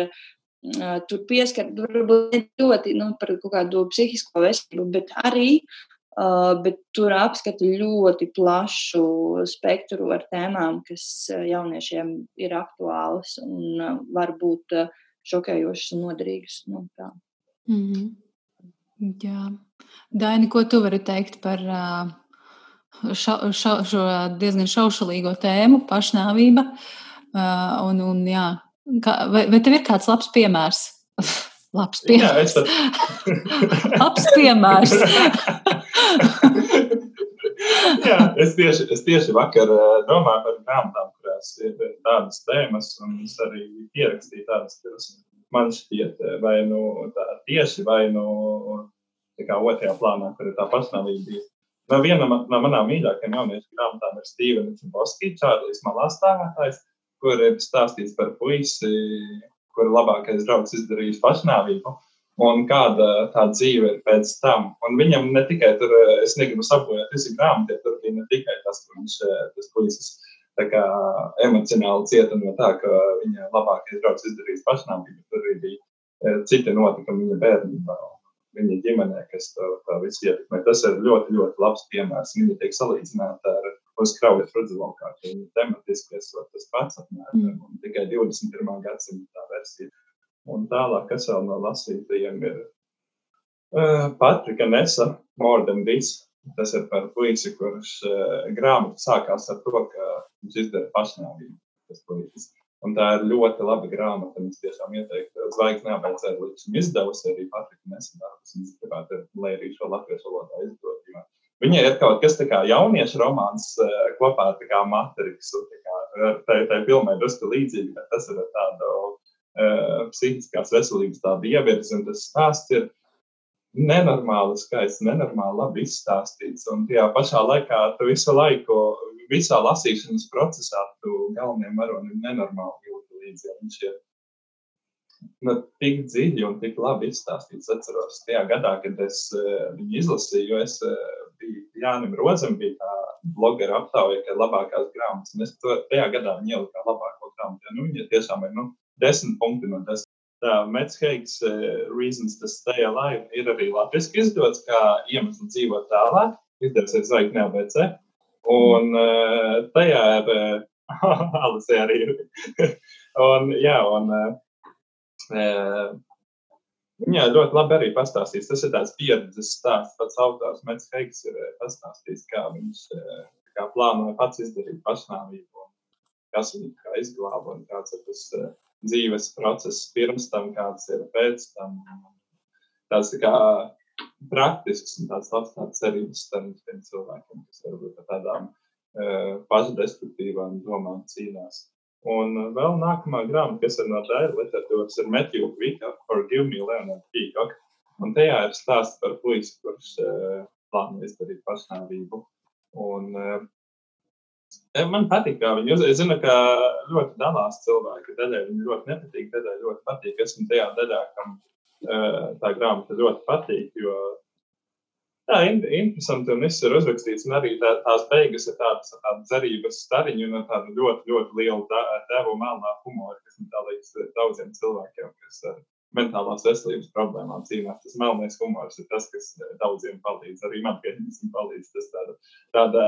tur pieskart varbūt ne ļoti nu, par kaut kādu psihisko veselību, bet arī Uh, bet tur apskata ļoti plašu spektru ar tēmām, kas jauniešiem ir aktuālas un uh, var būt uh, šokējošas un noderīgas. Nu, tā.
mm -hmm. Jā. Daini, ko tu vari teikt par ša, ša, šo diezgan šaušalīgo tēmu, pašnāvība? Un, un, jā, kā, vai, vai tev ir kāds labs piemērs? *laughs* *laughs* Labs piemērs. Jā, Labs *laughs* piemērs.
Jā, es tieši, es tieši vakar domāju par grāmatām, kurās ir tādas tēmas, un es arī ierakstīju tādas, kuras man šķiet, vai nu tā tieši, vai nu tā kā otrajā plānā, kur ir tā pašnāvība. No viena no manām mīļākajām jauniešu grāmatām ir Stevens Boskis, Čārlis Malā stāvētājs, kur ir stāstīts par puisi, kur labākais draugs izdarījis pašnāvību. Un kāda tā dzīve ir pēc tam. Un viņam ne tikai tur, es negribu sabojāt visu grāmatu, tur bija ne tikai tas, ka viņš tas puisis kā, emocionāli cieta no tā, ka viņa labākais draugs izdarījis pašnāvību. Tur arī bija eh, citi notikumi viņa bērnībā, viņa ģimenē, kas to, to visu ietekmē. Tas ir ļoti, ļoti labs piemērs. Viņa tiek salīdzināta ar uz kraujas rudzelokā. Viņa tematiski esot tas pats apmēram, mm. un tikai 21. gadsimta versija. Un tālāk, kas vēl no lasītājiem ir uh, Patrika Nesa, More Than This. Tas ir par puisi, kurš uh, grāmatu sākās ar to, ka viņš izdara pašnāvību. Tas puisis. Un tā ir ļoti laba grāmata. Es tiešām ieteiktu, zvaigznē jābeidz ar līdz šim izdevusi arī Patrika es gribētu, lai arī šo latviešu valodā izdot. Jo Viņai ir kaut kas tāds - jauniešu romāns eh, kopā ar Matriksu. Tā ir filmai drusku līdzīga, bet tas ir tāda uh, psihiskās veselības tāda ievirzi, un tas stāsts ir nenormāli skaists, nenormāli labi izstāstīts. Un tajā pašā laikā tu visu laiku, visā lasīšanas procesā, tu galvenajam varonim nenormāli jūti līdzi. Viņš ir nu, tik dziļi un tik labi izstāstīts. Es atceros, tajā gadā, kad es uh, viņu izlasīju, es uh, bija Jānis Rozam, bija tā blogera aptauja, ka labākās grāmatas. Un es to tajā gadā viņu ieliku kā labāko grāmatu. Ja, nu, viņa tiešām ir nu, desmit punkti no desmit. Tā Metsheigs uh, Reasons to Stay Alive ir arī latviešu izdots, kā iemesls dzīvot tālāk. Izdevusies zvaigznē ABC. Un uh, tajā ir uh, Alice arī *laughs* un, jā, un Viņa ļoti labi arī pastāstīs. Tas ir tāds pieredzes stāsts. Pats autors Mets Heigs ir eh, pastāstījis, kā viņš eh, kā plānoja pats izdarīt pašnāvību, kas viņu kā izglāba un kāds ir tas eh, dzīves process pirms tam, kāds ir pēc tam. Tas ir kā praktisks un tāds labs tāds cerības starp tiem cilvēkiem, kas varbūt ar tādām uh, pašdestruktīvām domām cīnās. Un vēl nākamā grāmata, kas ir no dēļa literatūras, ir Matthew Kvika, Forgive Me, Leonard Peacock. Un tajā ir stāsts par puisi, kurš uh, plāno izdarīt pašnāvību. Un, uh, man patīk, kā viņi uzzīmē. Es zinu, ka ļoti dalās cilvēki. Daļai viņi ļoti nepatīk, daļai ļoti patīk. Esmu tajā daļā, kam tā grāmata ļoti patīk, jo Jā, interesanti. Un viss ir uzrakstīts, un arī tā, tās beigas ir tādas tā cerības stariņu un tādu ļoti, ļoti lielu devu melnā humoru, kas man tā liekas daudziem cilvēkiem, kas ar mentālās veselības problēmām cīnās. Tas melnais humors ir tas, kas daudziem palīdz. Arī man pieņemsim palīdz. Tas tāda, tāda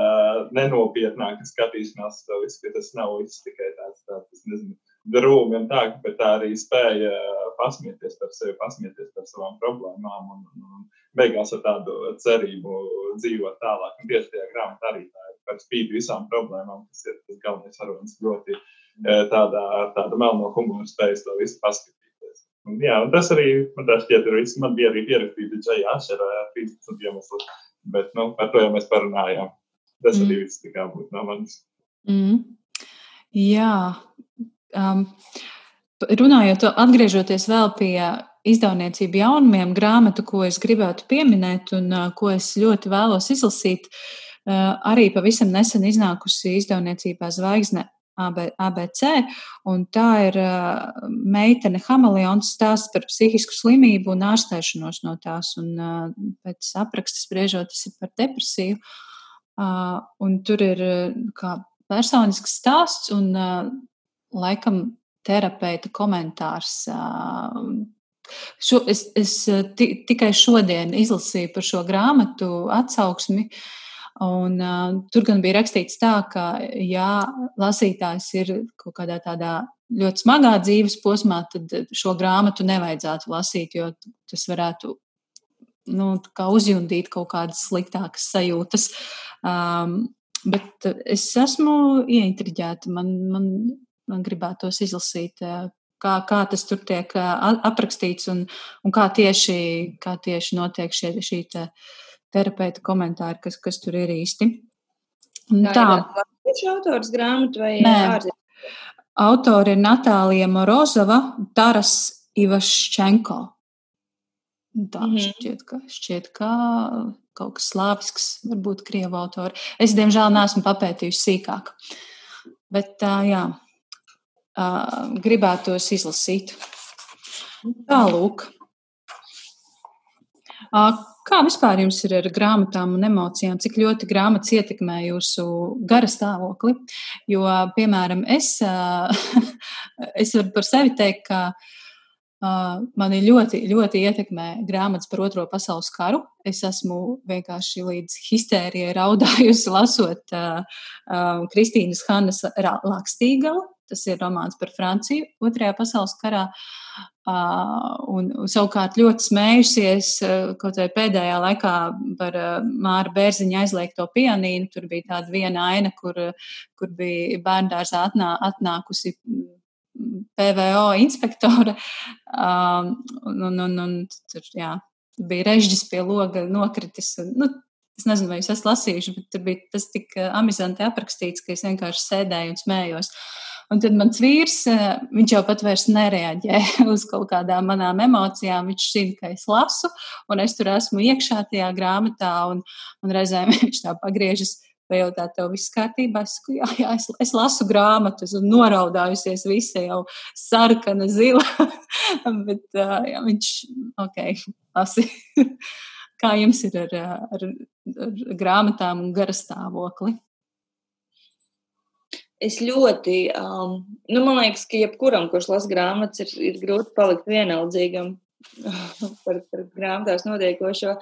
nenopietnāka skatīšanās tas nav viss tikai tāds, tāds nezinu, drūmi un tā, bet tā arī spēja pasmieties par sevi, pasmieties par savām problēmām un, un beigās ar tādu cerību dzīvot tālāk. Un tieši tajā grāmatā arī tā ir par spīti visām problēmām, kas ir tas galvenais varonis ļoti eh, tādā, tāda melno humoru spējas to visu paskatīties. Un, jā, un tas arī man tā šķiet ir viss. Man bija arī pierakstīta Džeja Ašera 13 iemeslu, bet nu, par to jau mēs parunājām. Tas mm. arī viss tā kā būtu no manis.
Mm. Jā. Um, runājot, atgriežoties vēl pie izdevniecību jaunumiem grāmatu, ko es gribētu pieminēt un uh, ko es ļoti vēlos izlasīt. Uh, arī pavisam nesen iznākusi izdevniecībā Zvaigzne ABC, un tā ir uh, meitene Hameleons stāsts par psihisku slimību un ārstēšanos no tās, un uh, pēc apraksta spriežot, tas ir par depresiju. Uh, un tur ir kā personisks stāsts, un laikam terapeita komentārs. Šo, es es tikai šodien izlasīju par šo grāmatu atsauksmi. Un, uh, tur gan bija rakstīts tā, ka, ja lasītājs ir kaut kādā tādā ļoti smagā dzīves posmā, tad šo grāmatu nevajadzētu lasīt, jo tas varētu nu, uzjundīt kaut kādas sliktākas sajūtas. Um, bet es esmu ieintriģēta. Man, man, man gribētos izlasīt, kā, kā tas tur tiek aprakstīts un, un kā, tieši, kā tieši notiek šie, šī te terapeita komentāri, kas, kas tur ir īsti.
Un tā ir šī autors grāmata vai ārzemē?
Autori ir Natālija Morozova, Taras Ivaščenko. Tā mm -hmm. šķiet, ka, šķiet, ka kaut kas slāvisks, varbūt krievu autori. Es, diemžēl, neesmu papētījusi sīkāk. Bet tā, jā, gribētos izlasīt. Tālūk. Kā vispār jums ir ar grāmatām un emocijām? Cik ļoti grāmatas ietekmē jūsu gara stāvokli? Jo, piemēram, es, *laughs* es varu par sevi teikt, ka mani ļoti, ļoti ietekmē grāmatas par Otro pasaules karu. Es esmu vienkārši līdz histērijai raudājusi, *laughs* lasot Kristīnas Hannas Lakstīgalu. Tas ir romāns par Franciju Otrajā pasaules karā. Uh, un, un savukārt ļoti smējusies uh, kaut vai pēdējā laikā par uh, Māra Bērziņa aizliegto pianīnu. Tur bija tāda viena aina, kur, kur bija bērndārzā atnā, atnākusi PVO inspektore. Um, un, un, un, tur jā, bija režģis pie loga nokritis. Un, nu, Es nezinu, vai jūs esat lasījuši, bet tur bija tas tik amizanti aprakstīts, ka es vienkārši sēdēju un smējos. Uh, Un tad mans vīrs, eh, viņš jau pat vairs nereaģē *laughs* uz kaut kādām manām emocijām. Viņš zina, ka es lasu, un es tur esmu iekšā tajā grāmatā, un, un reizēm *laughs* viņš tā pagriežas. Pajautā, tev viss kārtībā. Es, jā, jā, es, es lasu grāmatas, un noraudājusies visa jau sarkana, zila. *laughs* Bet uh, jā, viņš, ok, lasi. Kā jums ir ar, ar, ar grāmatām un garastāvokli?
Es ļoti, um, nu, man liekas, ka jebkuram, kurš lasa grāmatas, ir, ir grūti palikt vienaldzīgam *laughs* par, par grāmatās notiekošo.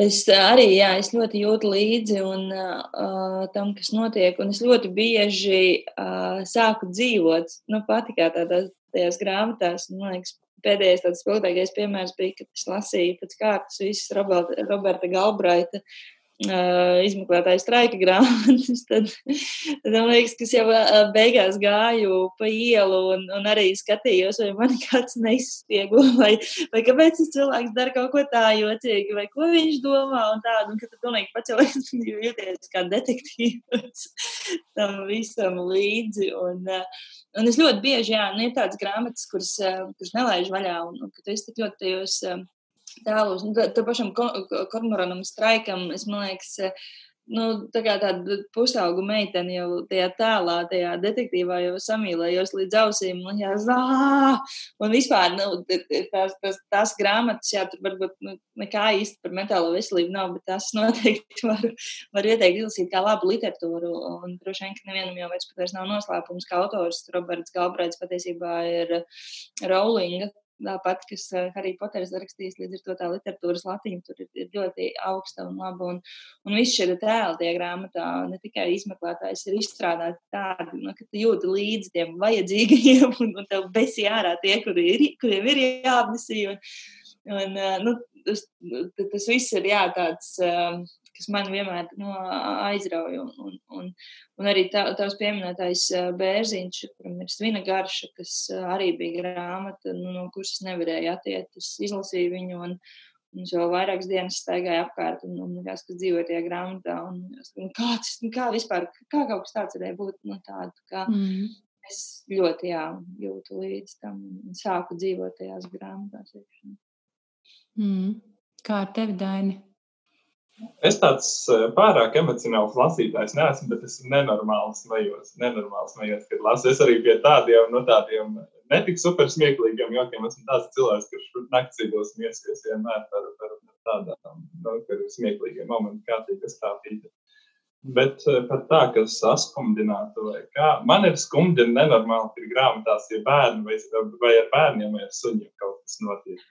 Es arī, jā, es ļoti jūtu līdzi un, uh, tam, kas notiek, es ļoti bieži uh, sāku dzīvot, nu, pati kā tādās tajās grāmatās, man liekas, pēdējais tāds spilgtākais piemērs bija, kad es lasīju pēc kārtas visas Roberta, Roberta Galbraita uh, uh, izmeklētāju straika grāmatas, *laughs* tad, tad man liekas, ka es jau uh, beigās gāju pa ielu un, un arī skatījos, vai man *laughs* kāds neizspiego, vai, vai kāpēc tas cilvēks dara kaut ko tā jocīgi, vai ko viņš domā un tādu, un ka tu pilnīgi pacelies *laughs* jūties kā detektīvs tam visam līdzi. Un, uh, un es ļoti bieži, jā, nu, ir tādas grāmatas, kuras, kuras nelaiž vaļā, un, un ka tu esi tik ļoti tajos. Tēlos. Nu, Tam pašam kormoranam straikam, es domāju, nu, tā kā tāda pusaugu meitene jau tajā tēlā, tajā detektīvā jau samīlējos līdz ausīm. Un, jā, zā! un vispār nu, tās, tās, tās grāmatas, jā, tur varbūt nu, nekā īsti par mentālo veselību nav, bet tās *laughs* noteikti var, var ieteikt izlasīt kā labu literatūru. Un droši vien, ka nevienam jau vairs nav noslēpums, ka autors Roberts Galbraits patiesībā ir Rowlinga tāpat, kas Harry Potteris rakstījis, līdz ar to tā literatūras latiņa tur ir, ir ļoti augsta un laba. Un, un viss šie tēli tie grāmatā, ne tikai izmeklētājs ir izstrādāti tādi, nu, ka tu jūti līdzi tiem vajadzīgajiem *laughs* un, un tev besi ārā tie, kuri ir, kuriem ir jāapnesī. Un, un, nu, tas, tas viss ir jā, tāds kas man vienmēr no, aizrauja. Un, un, un, un arī tā, tavs pieminētais bērziņš, kuram ir svina garša, kas arī bija grāmata, nu, no kuras es nevarēju atiet. Es izlasīju viņu un, un es vēl vairākas dienas staigāju apkārt un, un kas, kas dzīvoja tajā grāmatā. Un, un kā, tas, kā vispār, kā kaut kas tāds varēja būt no nu, tādu, kā mm. es ļoti jā, jūtu līdz tam un sāku dzīvot tajās grāmatās.
Mm. Kā ar tevi, Daini?
Es tāds eh, pārāk emocionāls lasītājs neesmu, bet es nenormāli smējos. Nenormāli smējos, kad lasu. Es arī pie tādiem, no tādiem netik super smieklīgiem jokiem esmu tāds cilvēks, kurš naktsīdos miesies vienmēr par, par tādām, no, nu, smieklīgiem momentiem, kā tika stāvīt. Bet eh, pat tā, ka saskumdinātu vai kā. Man ir skumdina nenormāli, ir grāmatās, ja bērni vai, vai ar bērniem vai ar suņiem kaut kas notiek.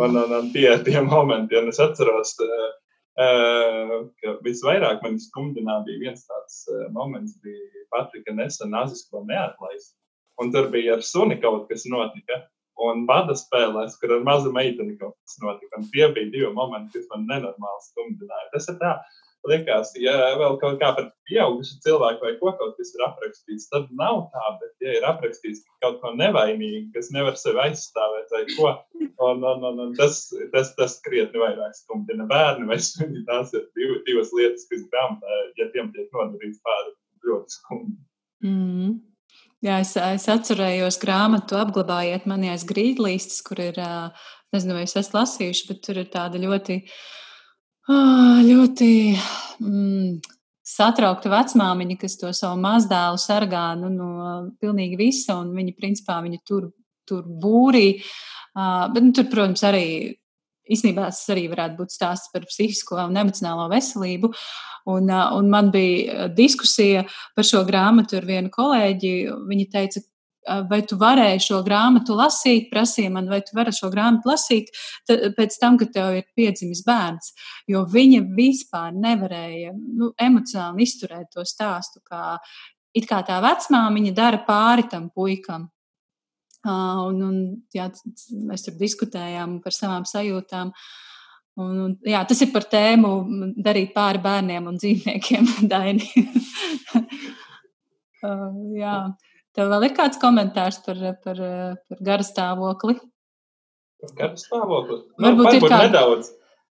Un, un, un tie ir tie momenti, un es atceros, uh, ka visvairāk man skumdināja bija viens tāds uh, moments, bija Patrika nesen nazisko neatlaist. Un tur bija ar suni kaut kas notika. Un vada spēlēs, kur ar mazu meiteni kaut kas notika. Un tie bija divi momenti, kas man nenormāli skumdināja. Tas ir tā, uh, liekas, ja vēl kaut kā par pieaugušu cilvēku vai ko kaut kas ir aprakstīts, tad nav tā, bet ja ir aprakstīts kaut ko nevainīgu, kas nevar sevi aizstāvēt vai ko, un, un, un, un tas, tas, tas krietni vairāk skumdina bērni vai suņi. Tās ir div, divas lietas, kas grāmatā, ja tiem tiek nodarīts pāri, ļoti skumdi.
Mm. Jā, es, es atcerējos grāmatu apglabājiet mani aiz grīdlīstes, kur ir, nezinu, vai es esmu lasījuši, bet tur ir tāda ļoti uh, Ļoti mm, satraukta vecmāmiņa, kas to savu mazdēlu sargā nu, no pilnīgi visa, un viņa principā viņu tur, tur būrī. Uh, bet, nu, tur, protams, arī īstenībā tas arī varētu būt stāsts par psihisko un emocionālo veselību. Un, un man bija diskusija par šo grāmatu ar vienu kolēģi. Viņa teica, vai tu varēji šo grāmatu lasīt, prasīja man, vai tu vari šo grāmatu lasīt pēc tam, kad tev ir piedzimis bērns. Jo viņa vispār nevarēja nu, emocionāli izturēt to stāstu, kā it kā tā vecmāmiņa dara pāri tam puikam. Uh, un, un, jā, mēs tur diskutējām par savām sajūtām. Un, un, jā, tas ir par tēmu darīt pāri bērniem un dzīvniekiem, *laughs* Daini. *laughs* uh, jā. Tev vēl ir kāds komentārs par, par, par garu stāvokli?
Par garu stāvokli?
Nu, varbūt, varbūt ir kāda,
nedaudz.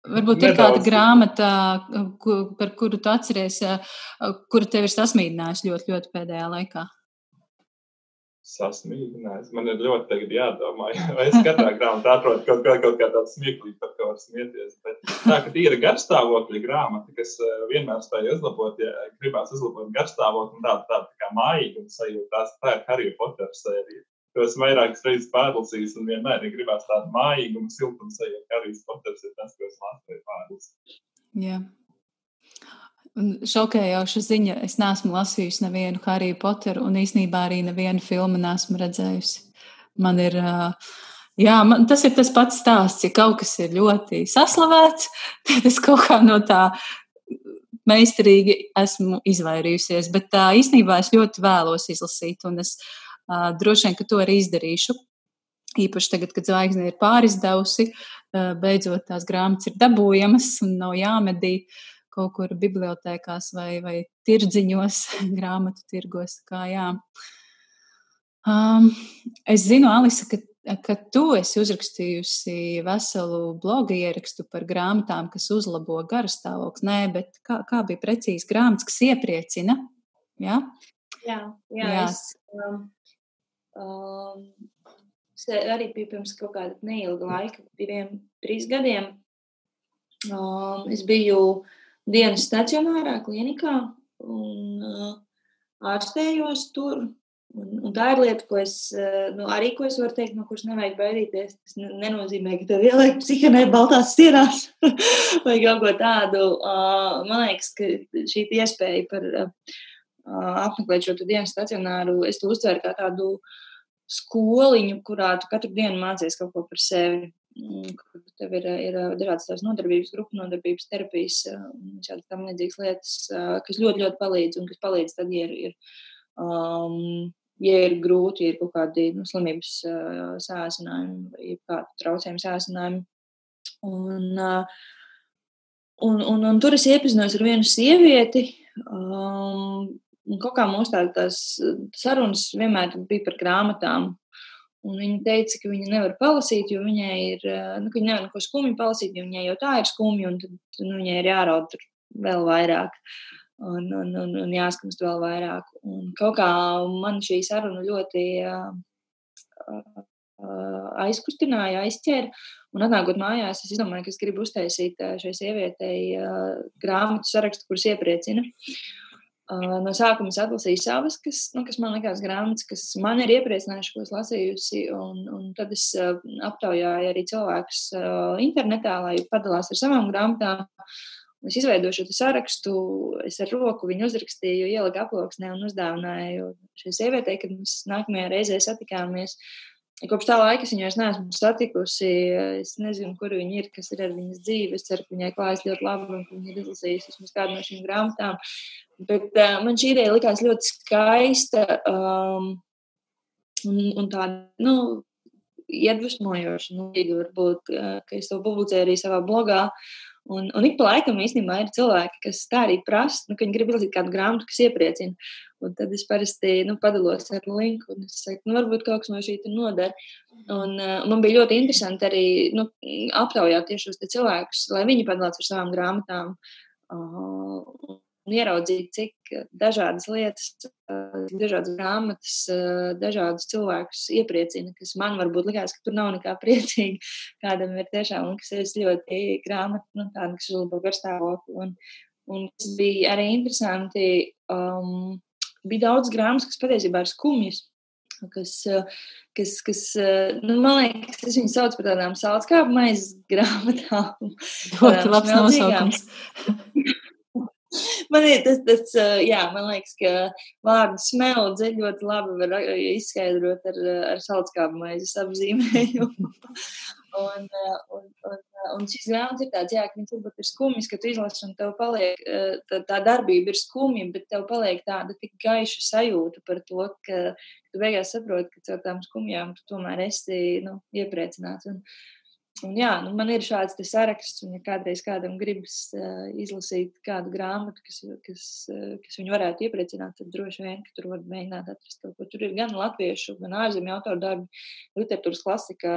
Varbūt nedaudz. ir kāda grāmata, par kuru tu atceries, kura tev ir sasmīdinājusi ļoti, ļoti pēdējā laikā
sasmīdinājis. Man ir ļoti tagad jādomā, *laughs* vai es katrā grāmatā atrodu kaut, kaut, kaut kā tādu smieklīgu, par ko var smieties. Bet tā, ka tīra garstāvokļa grāmata, kas eh, vienmēr spēja uzlabot, ja gribās uzlabot garstāvokli, tāda, tāda tā kā mājīga sajūta, tā ir Harry Potter sērija. To esmu vairākas reizes pārlasījis, un vienmēr ir gribās tādu mājīgumu, siltumu sajūtu. Harry Potters ir tas, ko es lasu pārlasīju.
Yeah. Šokējoša ziņa, es neesmu lasījusi nevienu Harry Potteru un īsnībā arī nevienu filmu neesmu redzējusi. Man ir, jā, man, tas ir tas pats stāsts, ja kaut kas ir ļoti saslavēts, *laughs* tad es kaut kā no tā meistarīgi esmu izvairījusies. Bet tā īsnībā es ļoti vēlos izlasīt, un es uh, droši vien, ka to arī izdarīšu. Īpaši tagad, kad zvaigzne ir pārizdevusi, beidzot tās grāmatas ir dabūjamas un nav jāmedī. Uh, kaut kur bibliotekās vai, vai tirdziņos, *laughs* grāmatu tirgos. Kā, jā. um, es zinu, Alisa, ka, ka tu esi uzrakstījusi veselu blogu ierakstu par grāmatām, kas uzlabo garastāvokli. Nē, bet kā, kā bija precīzi grāmatas, kas iepriecina?
Jā, jā, jā, jā. Es, um, um, arī bija pirms kaut kāda neilga laika, diviem, trīs gadiem. Um, es biju dienas stacionārā, klinikā un uh, ārstējos tur. Un, un tā ir lieta, ko es, nu, arī ko es varu teikt, no kuras nevajag baidīties. Tas nenozīmē, ka tev ieliek psihikai baltās sienās *laughs* vai kaut ko tādu. Uh, man liekas, ka šī iespēja par uh, apmeklēt šo dienas stacionāru, es to uztveru kā tādu skoliņu, kurā tu katru dienu mācies kaut ko par sevi. Kur tev ir, ir dažādas tās nodarbības, grupu nodarbības, terapijas un šādas tam līdzīgas lietas, kas ļoti, ļoti palīdz un kas palīdz tad, ja ir, ir, um, ja ir grūti, ja ir kaut kādi nu, slimības uh, sāsinājumi vai kādi traucējumi sāsinājumi. Un, uh, un, un, un tur es iepazinos ar vienu sievieti, um, kaut kā mūsu tā, tās sarunas vienmēr bija par grāmatām. Un viņa teica, ka viņa nevar palasīt, jo viņai ir, nu, ka viņa nevar neko skumju palasīt, jo viņai jau tā ir skumja, un tad nu, viņai ir jāraud vēl vairāk. Un, un, un, un jāskamst vēl vairāk. Un kaut kā man šī saruna ļoti uh, uh, aizkustināja, aizķēra. Un atnākot mājās, es domāju, ka es gribu uztaisīt šai sievietei grāmatu sarakstu, kuras iepriecina. Uh, no sākuma es atlasīju savas, kas, nu, kas man likās grāmatas, kas man ir iepriecinājušas, ko es lasījusi. Un, un tad es uh, aptaujāju arī cilvēkus uh, internetā, lai padalās ar savām grāmatām. Es izveidoju šo sarakstu, es ar roku viņu uzrakstīju, ieliku aploksnē un uzdāvināju šai sievietei, kad mēs nākamajā reizē satikāmies. Kopš tā laika es viņu vairs neesmu satikusi. Es nezinu, kur viņa ir, kas ir ar viņas dzīvi. Es ceru, ka viņai klājas ļoti labi un ka viņa ir izlasījusi vismaz kādu no šīm grāmatām. Bet uh, man šī ideja likās ļoti skaista um, un, un tāda, nu, iedvesmojoša. Nu, varbūt, uh, ka es to publicēju arī savā blogā. Un, un ik pa laikam īstenībā ir cilvēki, kas tā arī prasa, nu, ka viņi grib izlasīt kādu grāmatu, kas iepriecina. Un tad es parasti nu, padalos ar linku, un es saku, nu, varbūt kaut kas no šī noder. Un, uh, man bija ļoti interesanti arī nu, aptaujāt tieši šos cilvēkus, lai viņi padalās ar savām grāmatām. Uh, un ieraudzīt, cik dažādas lietas, dažādas grāmatas, dažādus cilvēkus iepriecina, kas man varbūt likās, ka tur nav nekā priecīga. Kādam ir tiešām, un kas ir ļoti grāmata, nu, tāda, kas uzlabo garstāvokli. Un, un tas bija arī interesanti. Um, bija daudz grāmatas, kas patiesībā ir skumjas. Kas, kas, kas nu, man liekas, es viņu sauc par tādām sālskāpju maizes grāmatām.
Ļoti labs nosaukums. *laughs* *laughs*
man ir tas, tas, jā, man liekas, ka vārdu smeldzi ļoti labi var izskaidrot ar, ar salckābu maizes apzīmējumu. *laughs* un, un, un, un šis grāmatas ir tāds, jā, ka viņš varbūt ir skumjs, ka tu izlasi un tev paliek, tā, tā darbība ir skumja, bet tev paliek tāda tik gaiša sajūta par to, ka tu beigās saproti, ka caur tām skumjām tu tomēr esi, nu, iepriecināts. Un, Un jā, nu man ir šāds saraksts, un ja kādreiz kādam gribas uh, izlasīt kādu grāmatu, kas, kas, uh, kas viņu varētu iepriecināt, tad droši vien, tur var mēģināt atrast kaut ko. Tur ir gan latviešu, gan ārzemju autoru darbi, literatūras klasika,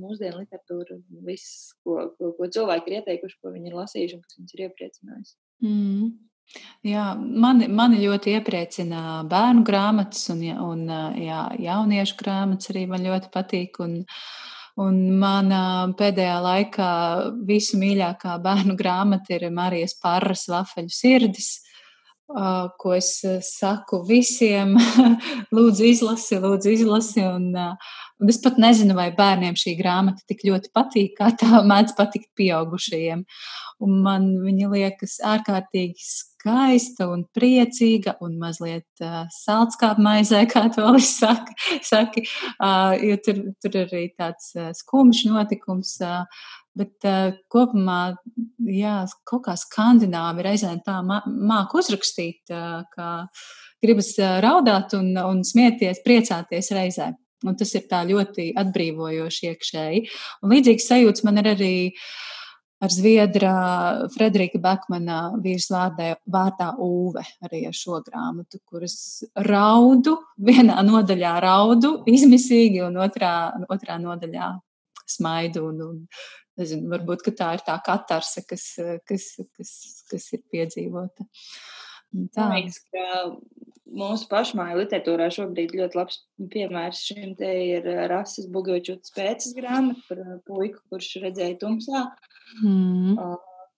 mūsdienu literatūra, viss, ko, ko, ko cilvēki ir ieteikuši, ko viņi ir lasījuši un kas viņus ir iepriecinājis.
Mm. Jā, mani, mani ļoti iepriecina bērnu grāmatas, un, un jā, jauniešu grāmatas arī man ļoti patīk. Un, uh, Un manā pēdējā laikā visu mīļākā bērnu grāmata ir Marijas Pārras Vafeļu sirdis, ko es saku visiem, *laughs* lūdzu izlasi, lūdzu izlasi. Un, un es pat nezinu, vai bērniem šī grāmata tik ļoti patīk, kā tā mēdz patikt pieaugušajiem. Un man viņa liekas ārkārtīgi skaista un priecīga un mazliet uh, saldskāpmaizē, *laughs* kā to Alis saka, saki, uh, jo tur, tur arī tāds uh, skumjš notikums. Uh, Bet uh, kopumā, jā, kaut kā skandināvi reizēm tā māku uzrakstīt, uh, ka gribas uh, raudāt un, un smieties, priecāties reizē. Un tas ir tā ļoti atbrīvojoši iekšēji. Un līdzīgs sajūts man ir arī uh, ar Zviedra Frederika Bekmana vīrs vārdā Ūve arī ar šo grāmatu, kuras raudu, vienā nodaļā raudu izmisīgi un otrā, otrā nodaļā smaidu. Un, un, nezinu, varbūt tā ir tā katarse, kas, kas, kas, kas ir piedzīvota.
Tā. Man liekas, ka mūsu pašmāju literatūrā šobrīd ļoti labs piemērs šim te ir rases Bugočutas pēcas grāmata par puiku, kurš redzēja tumsā. Mm.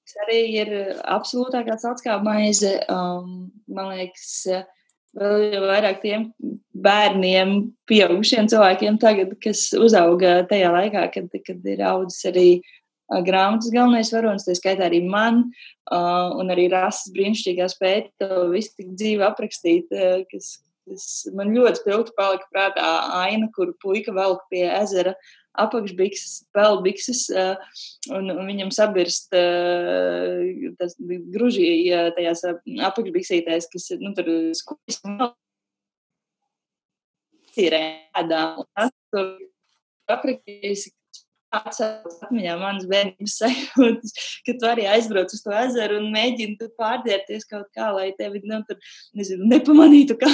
Tas arī ir absolūtākā atskāpā maize. Um, man liekas, vēl vairāk tiem bērniem, pieaugušiem cilvēkiem tagad, kas uzauga tajā laikā, kad, kad ir audzis arī grāmatas galvenais varonis, tā skaitā arī man, un arī rases brīnišķīgā spēja to visu tik dzīvi aprakstīt, kas, kas man ļoti spilgti palika prātā aina, kur puika velk pie ezera apakšbikses, pelbikses, un, viņam sabirst tas gruži uh, tajās apakšbiksītēs, kas ir, nu, tur skujas. Ir ēdā, un tas tur aprakstījusi, atcēlus atmiņā manas bērnības sajūtas, ka tu arī aizbrauc uz to ezeru un mēģini tur pārdierties kaut kā, lai tevi, nu, tur, nezinu, nepamanītu kā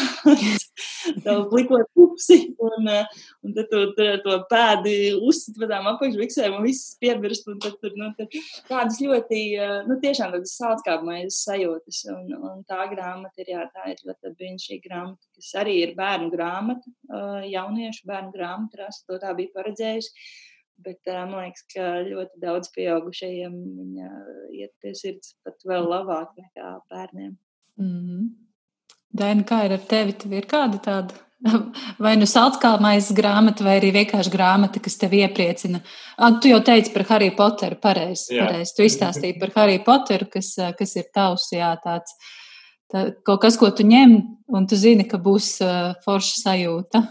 *laughs* tev plikot pupsi, un, un tad tu tur to pēdi uzsit vadām apakšviksēm un viss piebirst, un tad tur, nu, tad tādas ļoti, nu, tiešām tādas sāckāpmaizes sajūtas, un, un tā grāmata ir, jā, tā ir ļoti brīnišķīga grāmata, kas arī ir bērnu grāmata, jauniešu bērnu grāmata, rasa to tā bija paredzējusi. Bet man liekas, ka ļoti daudz pieaugušajiem viņa iet pie sirds pat vēl labāk nekā bērniem.
Mm -hmm. Daina, kā ir ar tevi? Tev ir kāda tāda *laughs* Vai nu saldskalmais grāmata, vai arī vienkārši grāmata, kas tevi iepriecina. Tu jau teici par Harry Potteru, pareizi. Pareiz. Tu izstāstīji par Harry Potteru, kas, kas ir tavs, jā, tāds tā, kaut kas, ko tu ņem, un tu zini, ka būs uh, forša sajūta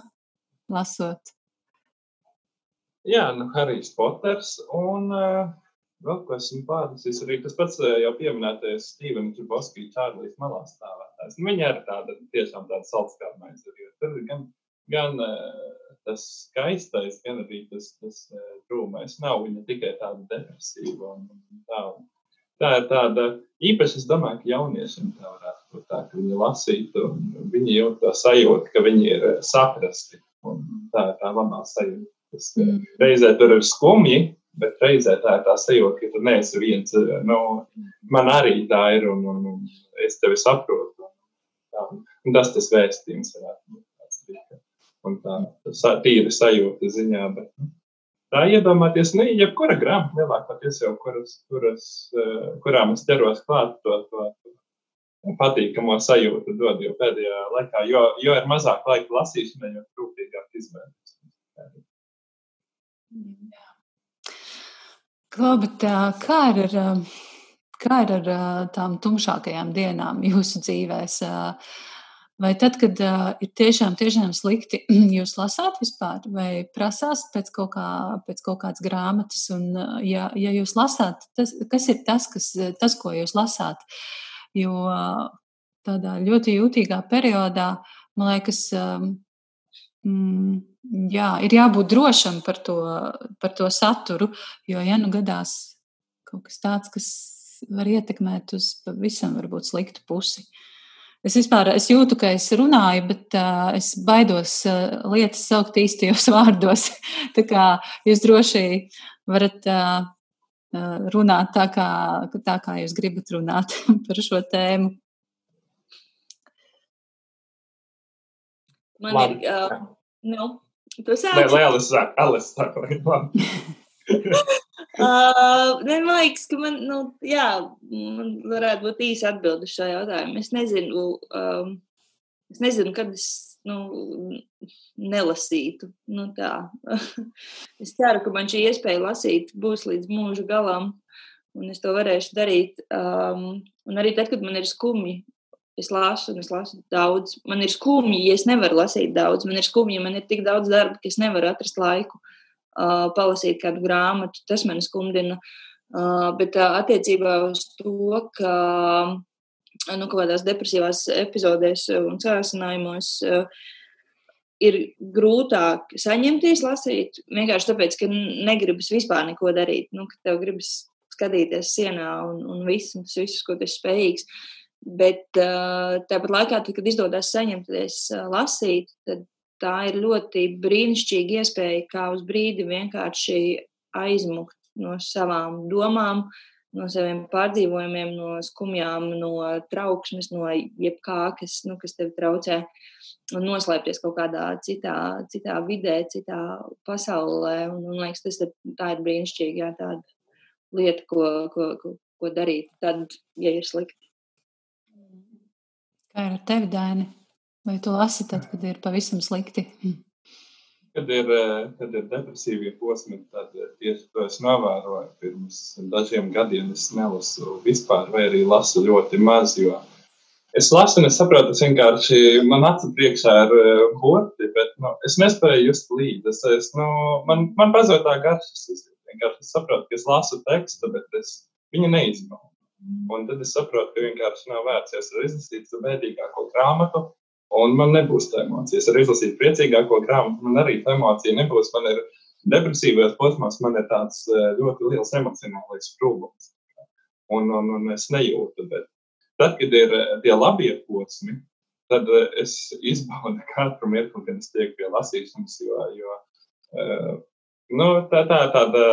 lasot.
Jā, nu, Harijs Poters un uh, vēl ko esmu pārlasījis. Arī tas pats jau pieminētais Stevens Čuboskijs, Čārlis malā stāvētājs. Nu, viņa ir tāda tiešām tāda saldskārmais. Tur ir gan, gan uh, tas skaistais, gan arī tas, tas uh, drūmais. Nav viņa tikai tāda depresīva un, tā. Tā ir tāda īpaši, es domāju, ka jauniešiem tā varētu būt tā, ka viņi lasītu viņi jūt to sajūtu, ka viņi ir saprasti. Un tā ir tā labā sajūta. Tas mm. reizē tur ir skumji, bet reizē tā ir tā sajūta, ka tu neesi viens. Nu, man arī tā ir, un, un, un es tevi saprotu. Tā, un tas tas vēstījums varētu būt. Un tā, tā tīra sajūta ziņā. Bet, nu, tā iedomāties, nu, jebkura grāmata lielākoties jau, kuras, kuras, eh, kurām es ķeros klāt to, to, to patīkamo sajūtu dod, jo pēdējā laikā, jo, jo ir mazāk laika lasīšanai, jo trūktīgāk izvēles.
Klau, bet kā ir ar, kā ir ar tām tumšākajām dienām jūsu dzīvēs? Vai tad, kad uh, ir tiešām, tiešām slikti, *clears throat* jūs lasāt vispār, vai prasās pēc kaut, kā, pēc kaut kādas grāmatas? Un, uh, ja, ja jūs lasāt, tas, kas ir tas, kas, tas, ko jūs lasāt? Jo uh, tādā ļoti jūtīgā periodā, man liekas, um, jā, ir jābūt drošam par to, par to saturu, jo, ja nu gadās kaut kas tāds, kas var ietekmēt uz pavisam varbūt sliktu pusi. Es vispār es jūtu, ka es runāju, bet uh, es baidos uh, lietas saukt īstajos *laughs* vārdos. tā kā jūs droši varat uh, runāt tā kā, tā, kā jūs gribat runāt *laughs* par šo tēmu.
Man Labi. ir. Uh, nu, tu sāc. Nē,
Lielis sāk. Alis sāk. *laughs*
uh, ne, man liekas, ka man, nu, jā, man varētu būt īsa atbilde šo jautājumu. Es nezinu, um, es nezinu, kad es nu, nelasītu. Nu, tā. *laughs* es ceru, ka man šī iespēja lasīt būs līdz mūža galam, un es to varēšu darīt. Um, un arī tad, kad man ir skumji, es lasu, un es lasu daudz. Man ir skumji, ja es nevaru lasīt daudz. Man ir skumji, ja man ir tik daudz darba, ka es nevaru atrast laiku. Uh, uh, palasīt kādu grāmatu, tas man skumdina. Uh, bet uh, attiecībā uz to, ka nu, kādās depresīvās epizodēs un sācinājumos uh, ir grūtāk saņemties, lasīt, vienkārši tāpēc, ka negribas vispār neko darīt. Nu, tev gribas skatīties sienā un, un viss, tas viss, ko tu esi spējīgs. Bet uh, tāpat laikā, tad, kad izdodas saņemties uh, lasīt, tad tā ir ļoti brīnišķīga iespēja, kā uz brīdi vienkārši aizmukt no savām domām, no saviem pārdzīvojumiem, no skumjām, no trauksmes, no jebkā, kas, nu, kas tev traucē, un noslēpties kaut kādā citā, citā vidē, citā pasaulē. Un, un liekas, tas ir, ir brīnišķīga jā, tāda lieta, ko, ko, ko, ko darīt, tad, ja ir slikti.
Kā ar tevi, Dāni? Vai tu lasi tad, kad ir pavisam slikti?
Kad ir, eh, kad ir depresīvie posmi, tad eh, tieši to es novēroju. Pirms dažiem gadiem es nelasu vispār, vai arī lasu ļoti maz. Es lasu, un es vienkārši man acu priekšā ir eh, burti, bet nu, es nespēju just līdzi. Es, es, nu, man, man pazūd tā garša. Es vienkārši saprotu, ka es lasu tekstu, bet es viņu neizbaudu. Un tad es saprotu, ka vienkārši nav vērts, es izlasīju to bēdīgāko grāmatu, Un man nebūs tā emocija. Es varu izlasīt priecīgāko grāmatu, man arī tā emocija nebūs. Man ir depresīvajos posmos, man ir tāds eh, ļoti liels emocionālais sprūgums. Un, un, un es nejūtu. Bet tad, kad ir eh, tie labie posmi, tad eh, es izbaudu *laughs* katru mirkli, kad es tieku pie lasīšanas, jo, jo Nu, tā tā tāda,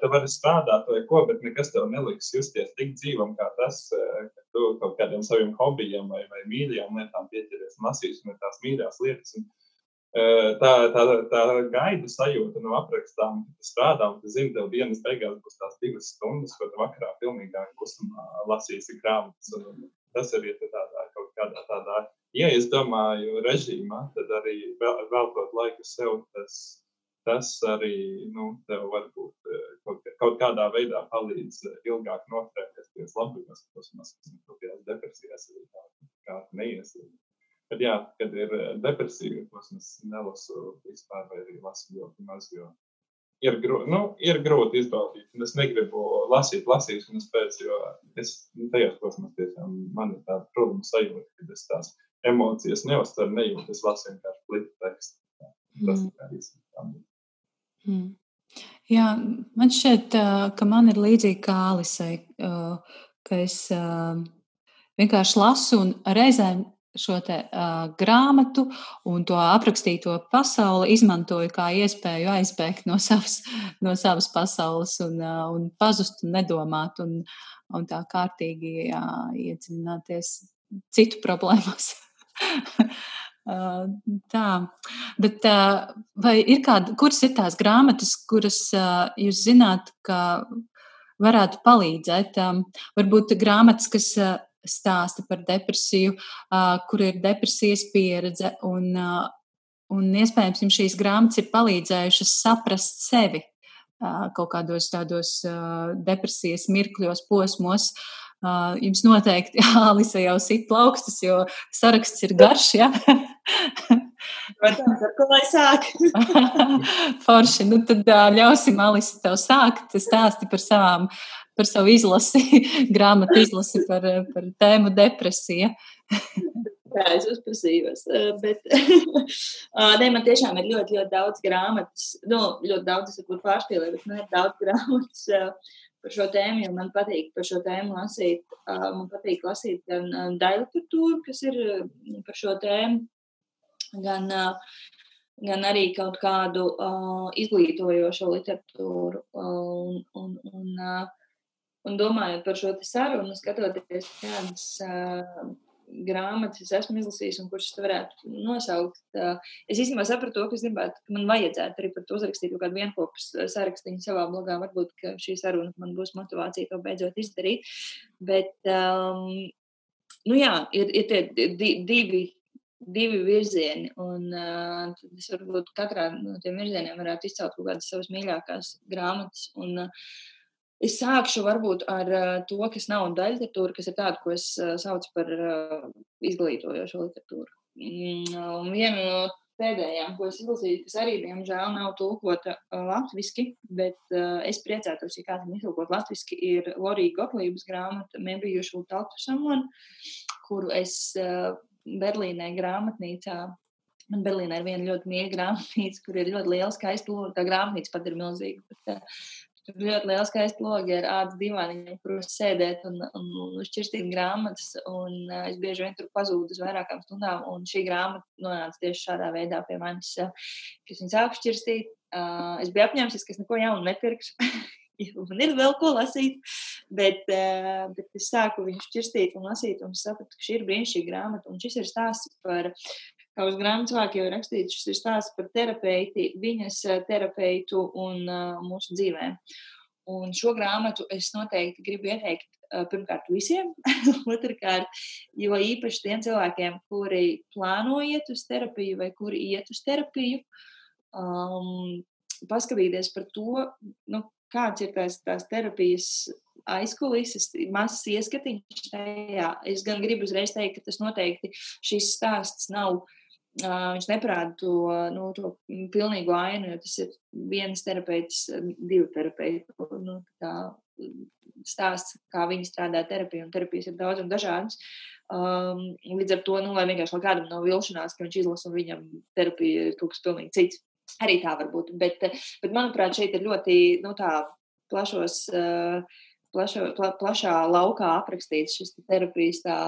tā var strādāt vai ko, bet nekas tev neliks justies tik dzīvam, kā tas, ka tu kaut kādiem saviem hobijiem vai, vai mīļajām lietām pieķeries lasīsi un tās mīļās lietas. Un, eh, tā, tā, tā gaida sajūta no aprakstām, ka tu strādā tu zini, tev dienas beigās būs tās divas stundas, ko tu vakarā pilnīgā klusumā lasīsi grāmatas. Tas arī ir tādā kaut kādā tādā ja es domāju režīmā, tad arī veltot laiku sev, tas, tas arī nu, tev varbūt eh, kaut, kaut kādā veidā palīdz eh, ilgāk noturēties pie labības kosmosas, kaut kādās depresijās, kā, kā neiesīt. Bet jā, kad ir depresija, kosmos nelasu vispār vai arī lasu ļoti maz, jo ir, grū, nu, ir grūti izbaudīt. Es negribu lasīt, un es pēc, jo es nu, tajos posmos tiešām man ir tāda problēma sajūta, ka es tās emocijas neuztveru, nejūtu, es lasu vienkārši pliku tekstu. Tas mm. ir īsti.
Mm. Jā, man šķiet, ka man ir līdzīgi kā Alisai, ka es vienkārši lasu un reizēm šo te, uh, grāmatu un to aprakstīto pasauli izmantoju kā iespēju aizbēgt no savas, no savas pasaules un, uh, un pazust un nedomāt un, un tā kārtīgi jā, iedziļināties citu problēmās. *laughs* tā, bet vai ir kāda, kuras ir tās grāmatas, kuras jūs zināt, ka varētu palīdzēt? Varbūt grāmatas, kas stāsta par depresiju, kur ir depresijas pieredze. Un, un iespējams, jums šīs grāmatas ir palīdzējušas saprast sevi kaut kādos tādos depresijas mirkļos, posmos. Jums noteikti *laughs* Alisa jau sit plaukstas, jo saraksts ir garš. Ja? *laughs*
Protams, ar ko lai sāk? *laughs*
Forši, nu tad ļausim Alisa tev sākt, stāsti par savām par savu izlasi, *laughs* grāmatu izlasi par, par tēmu depresija.
Jā, es uzprasījos. Bet nē, man tiešām ir ļoti, ļoti daudz grāmatas. Nu, ļoti daudz, es varbūt pārspīlēju, bet man ir daudz grāmatas par šo tēmu, jo man patīk par šo tēmu lasīt. Man patīk lasīt gan daļliteratūru, kas ir par šo tēmu, gan, gan arī kaut kādu uh, izglītojošo literatūru. Un, un, un, uh, Un domājot par šo sarunu, skatoties, kādas uh, grāmatas es esmu izlasījis un kuras varētu nosaukt, uh, es īstenībā sapratu to, ka es gribētu, ka man vajadzētu arī par to uzrakstīt kaut kādu vienopus sarakstu savā blogā. Varbūt šī saruna man būs motivācija to beidzot izdarīt. Bet, um, nu jā, ir, ir tie divi divi virzieni. Un, uh, es varbūt katrā no tiem virzieniem varētu izcelt kaut kādas savas mīļākās grāmatas. Un, uh, Es sākšu varbūt ar to, kas nav daļliteratūra, kas ir tāda, ko es saucu par izglītojošo literatūru. Mm, un viena no pēdējām, ko es izlasīju, kas arī, diemžēl, nav tulkota latviešu, bet uh, es priecātos, ja kāds viņu iztulkot latviešu, ir Lorija Gotlības grāmata Talk to Someone, kuru es uh, Berlīnē grāmatnīcā. Man Berlīnē ir viena ļoti mīļa grāmatnīca, kur ir ļoti liela skaista lūga. Tā grāmatnīca pat ir milzīga. Bet, uh, Tur ļoti liela skaista logi ar ādas divāniņiem, kuros sēdēt un, un, šķirstīt grāmatas. Un, uh, es bieži vien tur pazūdu uz vairākām stundām, un šī grāmata nonāca tieši šādā veidā pie manis, uh, kas viņu sāku šķirstīt. Es biju apņēmusies, ka es neko jaunu nepirkšu. *laughs* *laughs* man ir vēl ko lasīt, bet, uh, bet es sāku viņu šķirstīt un lasīt, un sapratu, ka šī ir brīnišķīga grāmata. Un šis ir stāsts par kā uz grāmatas vāku jau rakstīts, šis ir stāsts par terapeiti, viņas eh, terapeitu un uh, mūsu dzīvēm. Un šo grāmatu es noteikti gribu ieteikt pirmkārt visiem, *laughs* otrkārt, jo īpaši tiem cilvēkiem, kuri plāno iet uz terapiju vai kuri iet uz terapiju, um, paskatīties par to, nu, kāds ir tās, tās terapijas aizkulises, mazs ieskatiņš tajā. Es gan gribu uzreiz teikt, ka tas noteikti šis stāsts nav Viņš neparāda to, nu, to pilnīgu ainu, jo tas ir viens terapeits, divu terapeitu nu, stāsts, kā viņi strādā terapijā, un terapijas ir daudz un dažādas. Um, līdz ar to, nu, lai vienkārši kādam nav vilšanās, ka viņš izlasa un viņam terapija ir kaut kas pilnīgi cits. Arī tā var būt. Bet, bet manuprāt, šeit ir ļoti nu, plašos, plašo, pla, plašā laukā aprakstīts šis terapijas tā,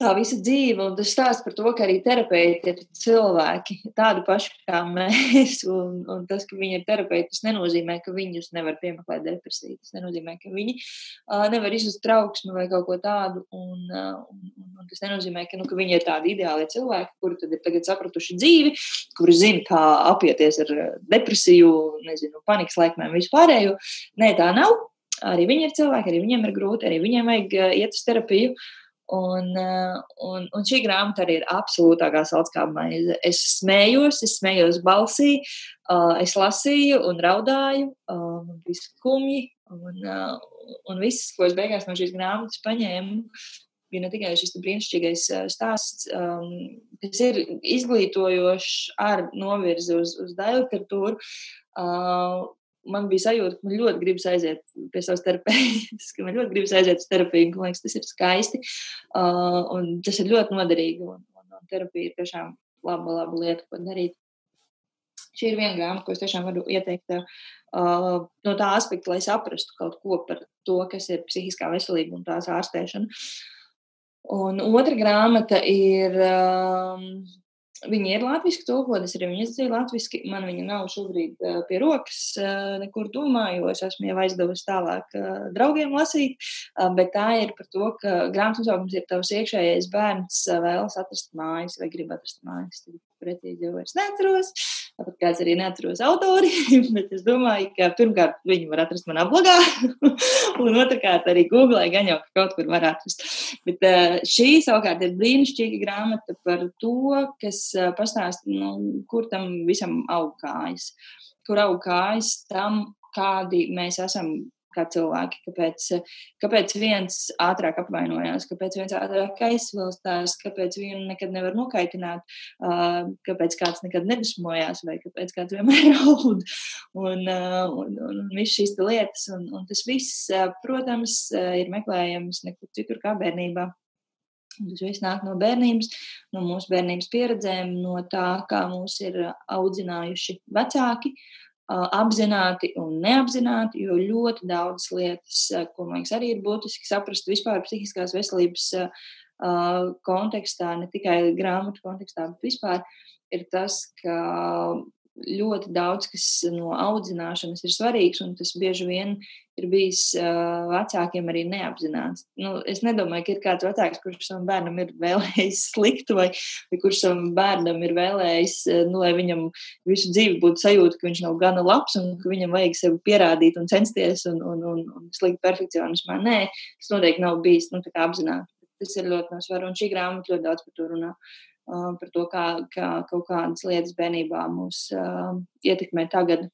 tā visa dzīve, un tas stāsta par to, ka arī terapeiti ir cilvēki, tādi paši kā mēs. Un, un tas, ka viņi ir terapeiti, tas nenozīmē, ka viņus nevar piemeklēt depresiju. Tas nenozīmē, ka viņi uh, nevar izjust trauksmi vai kaut ko tādu. Un, uh, un, un tas nenozīmē, ka, nu, ka viņi ir tādi ideāli cilvēki, kuri tad ir tagad sapratuši dzīvi, kuri zina, kā apieties ar depresiju, nezinu, panikas laikmēm vispārējo. Nē, tā nav. Arī viņi ir cilvēki, arī viņiem ir grūti, arī viņiem vajag iet uz terapiju. Uh, Un, un, un šī grāmata arī ir absolūtākā salds kā maize. Es smējos, es smējos balsī, es lasīju un raudāju, man bija skumji. Un, un viss, ko es beigās no šīs grāmatas paņēmu, bija ne tikai šis brīnišķīgais stāsts, um, kas ir izglītojošs ar novirzi uz, uz daļu literatūru. Uh, man bija sajūta, ka man ļoti gribas aiziet pie savas terapijas, *laughs* ka man ļoti gribas aiziet uz terapiju, man liekas, tas ir skaisti uh, un tas ir ļoti noderīgi. Un, un, un terapija ir tiešām laba, laba lieta, ko darīt. Šī ir viena grāmata, ko es tiešām varu ieteikt uh, no tā aspekta, lai saprastu kaut ko par to, kas ir psihiskā veselība un tās ārstēšana. Un otra grāmata ir um, Viņa ir latviešu tulkota, es arī viņu izdevu latviešu. Man viņa nav šobrīd uh, pie rokas, uh, nekur domāju, jo es esmu jau aizdevusi tālāk uh, draugiem lasīt. Uh, bet tā ir par to, ka grāmatas nosaukums ir tavs iekšējais bērns, uh, vēlas atrast mājas vai grib atrast mājas. Tad precīzi jau es neatceros. Tāpat kāds arī neatceros autori, *laughs* bet es domāju, ka pirmkārt viņi var atrast manā blogā, *laughs* un otrkārt arī Google, gan jau kaut kur var atrast. Bet uh, šī savukārt ir brīnišķīga grāmata par to, kas uh, pastāsta, nu, kur tam visam aug kājas. Kur aug kājas tam, kādi mēs esam kā cilvēki, kāpēc, kāpēc viens ātrāk apvainojās, kāpēc viens ātrāk aizsvilstās, kāpēc vienu nekad nevar nokaitināt, kāpēc kāds nekad nedusmojās vai kāpēc kāds vienmēr *laughs* raud. Un, un, un, un viss šīs lietas, un, un tas viss, protams, ir meklējams nekur citur kā bērnībā. Tas viss nāk no bērnības, no mūsu bērnības pieredzēm, no tā, kā mūs ir audzinājuši vecāki. Uh, apzināti un neapzināti, jo ļoti daudzas lietas, ko man liekas, arī ir būtiski saprast vispār psihiskās veselības kontekstā, ne tikai grāmatu kontekstā, bet vispār ir tas, ka ļoti daudz kas no audzināšanas ir svarīgs, un tas bieži vien ir bijis uh, vecākiem arī neapzināts. Nu, es nedomāju, ka ir kāds vecāks, kurš savam bērnam ir vēlējis *laughs* sliktu, vai, vai kurš savam bērnam ir vēlējis, nu, lai viņam visu dzīvi būtu sajūta, ka viņš nav gana labs un ka viņam vajag sevi pierādīt un censties un, un, un, un slikt perfekcionismā. Nē, tas noteikti nav bijis nu, apzināti. Tas ir ļoti no svara, un šī grāmata ļoti daudz par to runā. Uh, par to, kā, kā kaut kādas lietas bērnībā mūs uh, ietekmē tagad.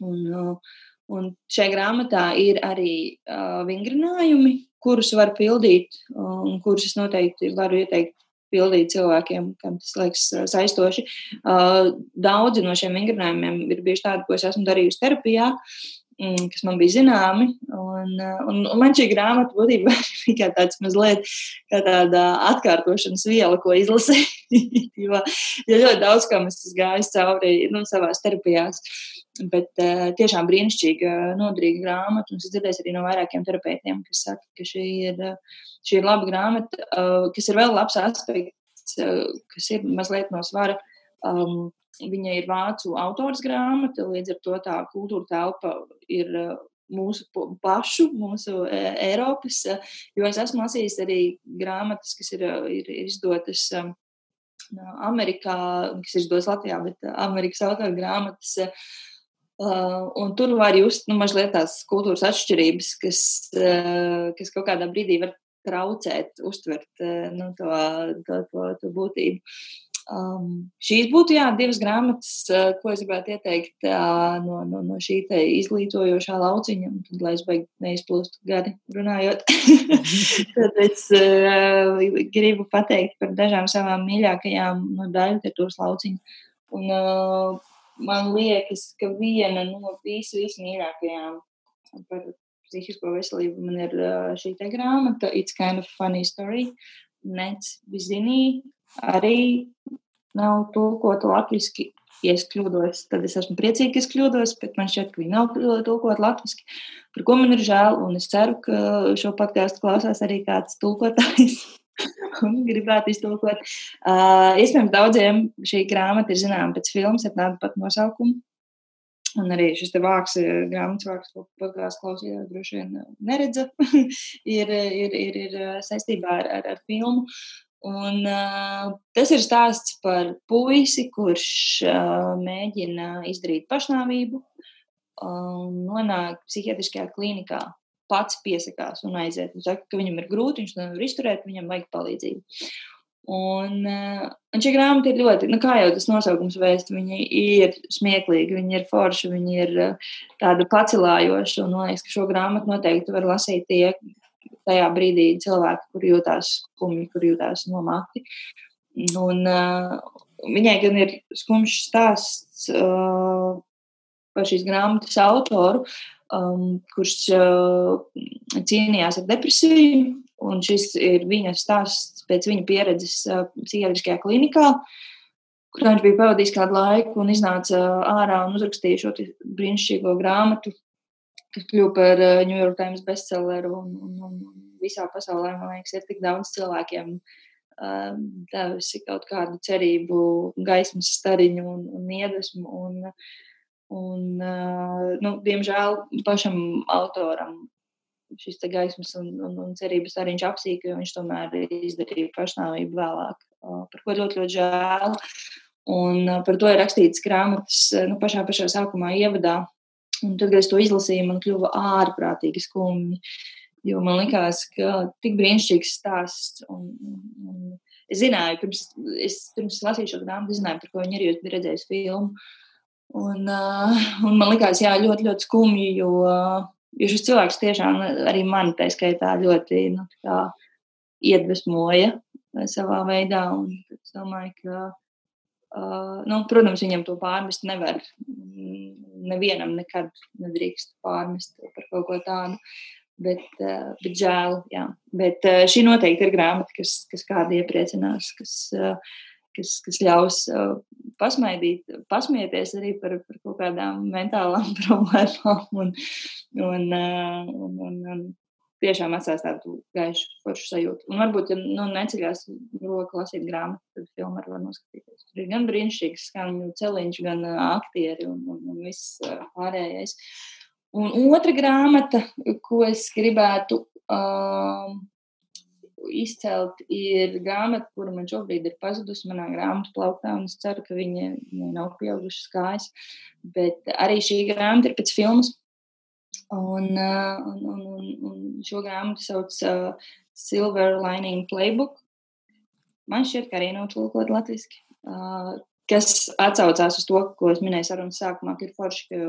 Un, uh, Un šajā grāmatā ir arī uh, vingrinājumi, kurus var pildīt, un kurus es noteikti varu ieteikt pildīt cilvēkiem, kam tas liekas saistoši. Uh, daudzi no šiem vingrinājumiem ir bijuši tādi, ko es esmu darījusi terapijā. Mm, kas man bija zināmi. Un, un, un man šī grāmata būtībā *laughs* bija tāds mazliet kā tāda atkārtošanas viela, ko izlasīt. *laughs* jo, jo ļoti daudz kam es gāju cauri nu, savā terapijās. Bet uh, tiešām brīnišķīga, noderīga grāmata. Es dzirdēju arī no vairākiem terapeitiem, kas saka, ka šī ir, šī ir laba grāmata, uh, kas ir vēl labs aspekts, uh, kas ir mazliet no svara. Um, viņa ir vācu autors grāmata, līdz ar to tā kultūra telpa ir uh, mūsu pašu, mūsu uh, Eiropas, uh, jo es esmu lasījis arī grāmatas, kas ir, ir izdotas. Um, Amerikā, kas ir izdotas Latvijā, bet Amerikas autora grāmatas Uh, un tur var just nu, mazliet tās kultūras atšķirības, kas, uh, kas kaut kādā brīdī var traucēt, uztvert uh, nu, to, to, to, to būtību. Um, šīs būtu jā, divas grāmatas, uh, ko es gribētu ieteikt uh, no, no, no šī izglītojošā lauciņa, un tad, lai es beigtu neizplūstu gari runājot, *laughs* tad es uh, gribu pateikt par dažām savām mīļākajām no daļu literatūras lauciņa. Un, uh, man liekas, ka viena no visu vismīļākajām par psihisko veselību man ir šī te grāmata It's kind of funny story. Nec Bizinī arī nav tulkota latviski. Ja es kļūdos, tad es esmu priecīga, ka es kļūdos, bet man šķiet, ka viņi nav tulkota latviski. Par ko man ir žēl, un es ceru, ka šo podkāstu klausās arī kāds tulkotājs. *laughs* un gribētu iztulkot. Uh, iespējams, daudziem šī grāmata ir zināma pēc filmas ar tādu pat nosaukumu. Un arī šis vārds, grāmatas vārds, ko podkāstā klausījās, droši vien neredza, *laughs* ir, ir, ir, ir saistībā ar, ar, ar filmu. Un, uh, tas ir stāsts par puisi, kurš uh, mēģina izdarīt pašnāvību uh, nonāk psihiatriskajā klīnikā. pats piesakās un aiziet. Viņš saka, ka viņam ir grūti, viņš nevar izturēt, viņam vajag palīdzību. Un, un šī grāmata ir ļoti, nu, kā jau tas nosaukums vēst, viņi ir smieklīgi, viņi ir forši, viņi ir tādi pacelājoši. Un man liekas, ka šo grāmatu noteikti var lasīt tie tajā brīdī cilvēki, kur jūtās skumji, kur jūtās nomākti. Un, uh, viņai gan ir skumjš stāsts uh, par šīs grāmatas autoru, um, kurš uh, cīnījās ar depresiju. Un šis ir viņa stāsts pēc viņa pieredzes uh, psihiatriskajā klinikā, kur viņš bija pavadījis kādu laiku un iznāca ārā un uzrakstīja šo brīnišķīgo grāmatu, kas kļuva par uh, New York Times bestselleru. Un, un, un visā pasaulē, man liekas, ir tik daudz cilvēkiem uh, devusi kaut kādu cerību, gaismas stariņu un, un iedvesmu. Un, un, uh, nu, diemžēl pašam autoram šis gaismas un, un, un cerības arī viņš apsīka, jo viņš tomēr izdarīja pašnāvību vēlāk, uh, par ko ļoti, ļoti žēl. Un par to ir rakstīts grāmatas nu, pašā, pašā sākumā, ievadā. Un tad, kad es to izlasīju, man kļuva ārprātīgi skumji. Jo man likās, ka tik brīnišķīgs stāsts. Un, un es zināju, pirms es, pirms lasīju šo grāmatu, zināju, par ko viņi ir, jo biju redzējis filmu. Un, uh, un man likās, jā, ļoti, ļoti skumji, jo, jo šis cilvēks tiešām arī mani tā skaitā ļoti nu, kā, iedvesmoja savā veidā. Un es domāju, ka, uh, nu, protams, viņam to pārmest nevar nevienam nekad nedrīkst pārmest par kaut ko tādu. Bet, eh, bet žēl, jā. Bet eh, šī noteikti ir grāmata, kas, kas kādu iepriecinās, kas, kas, kas ļaus pasmaidīt, pasmieties arī par, par kaut kādām mentālām *laughs* problēmām un, un, un, un, un tiešām atstās tādu gaišu foršu sajūtu. Un varbūt, ja nu, neceļās roka lasīt grāmatu, tad filmu var noskatīties. Tur ir gan brīnišķīgs skaņu celiņš, gan aktieri un, un, un viss pārējais. Uh, Un otra grāmata, ko es gribētu um, izcelt, ir grāmata, kura man šobrīd ir pazudusi manā grāmatu plauktā, un es ceru, ka viņa nav pieaugušas kājas. Bet arī šī grāmata ir pēc filmas. Un, uh, un, un, un, un šo grāmatu sauc uh, Silver Lining Playbook. Man šķiet, ka arī nav tulkot latviski. Uh, kas atsaucās uz to, ko es minēju sarunas sākumā, ka ir forši, ka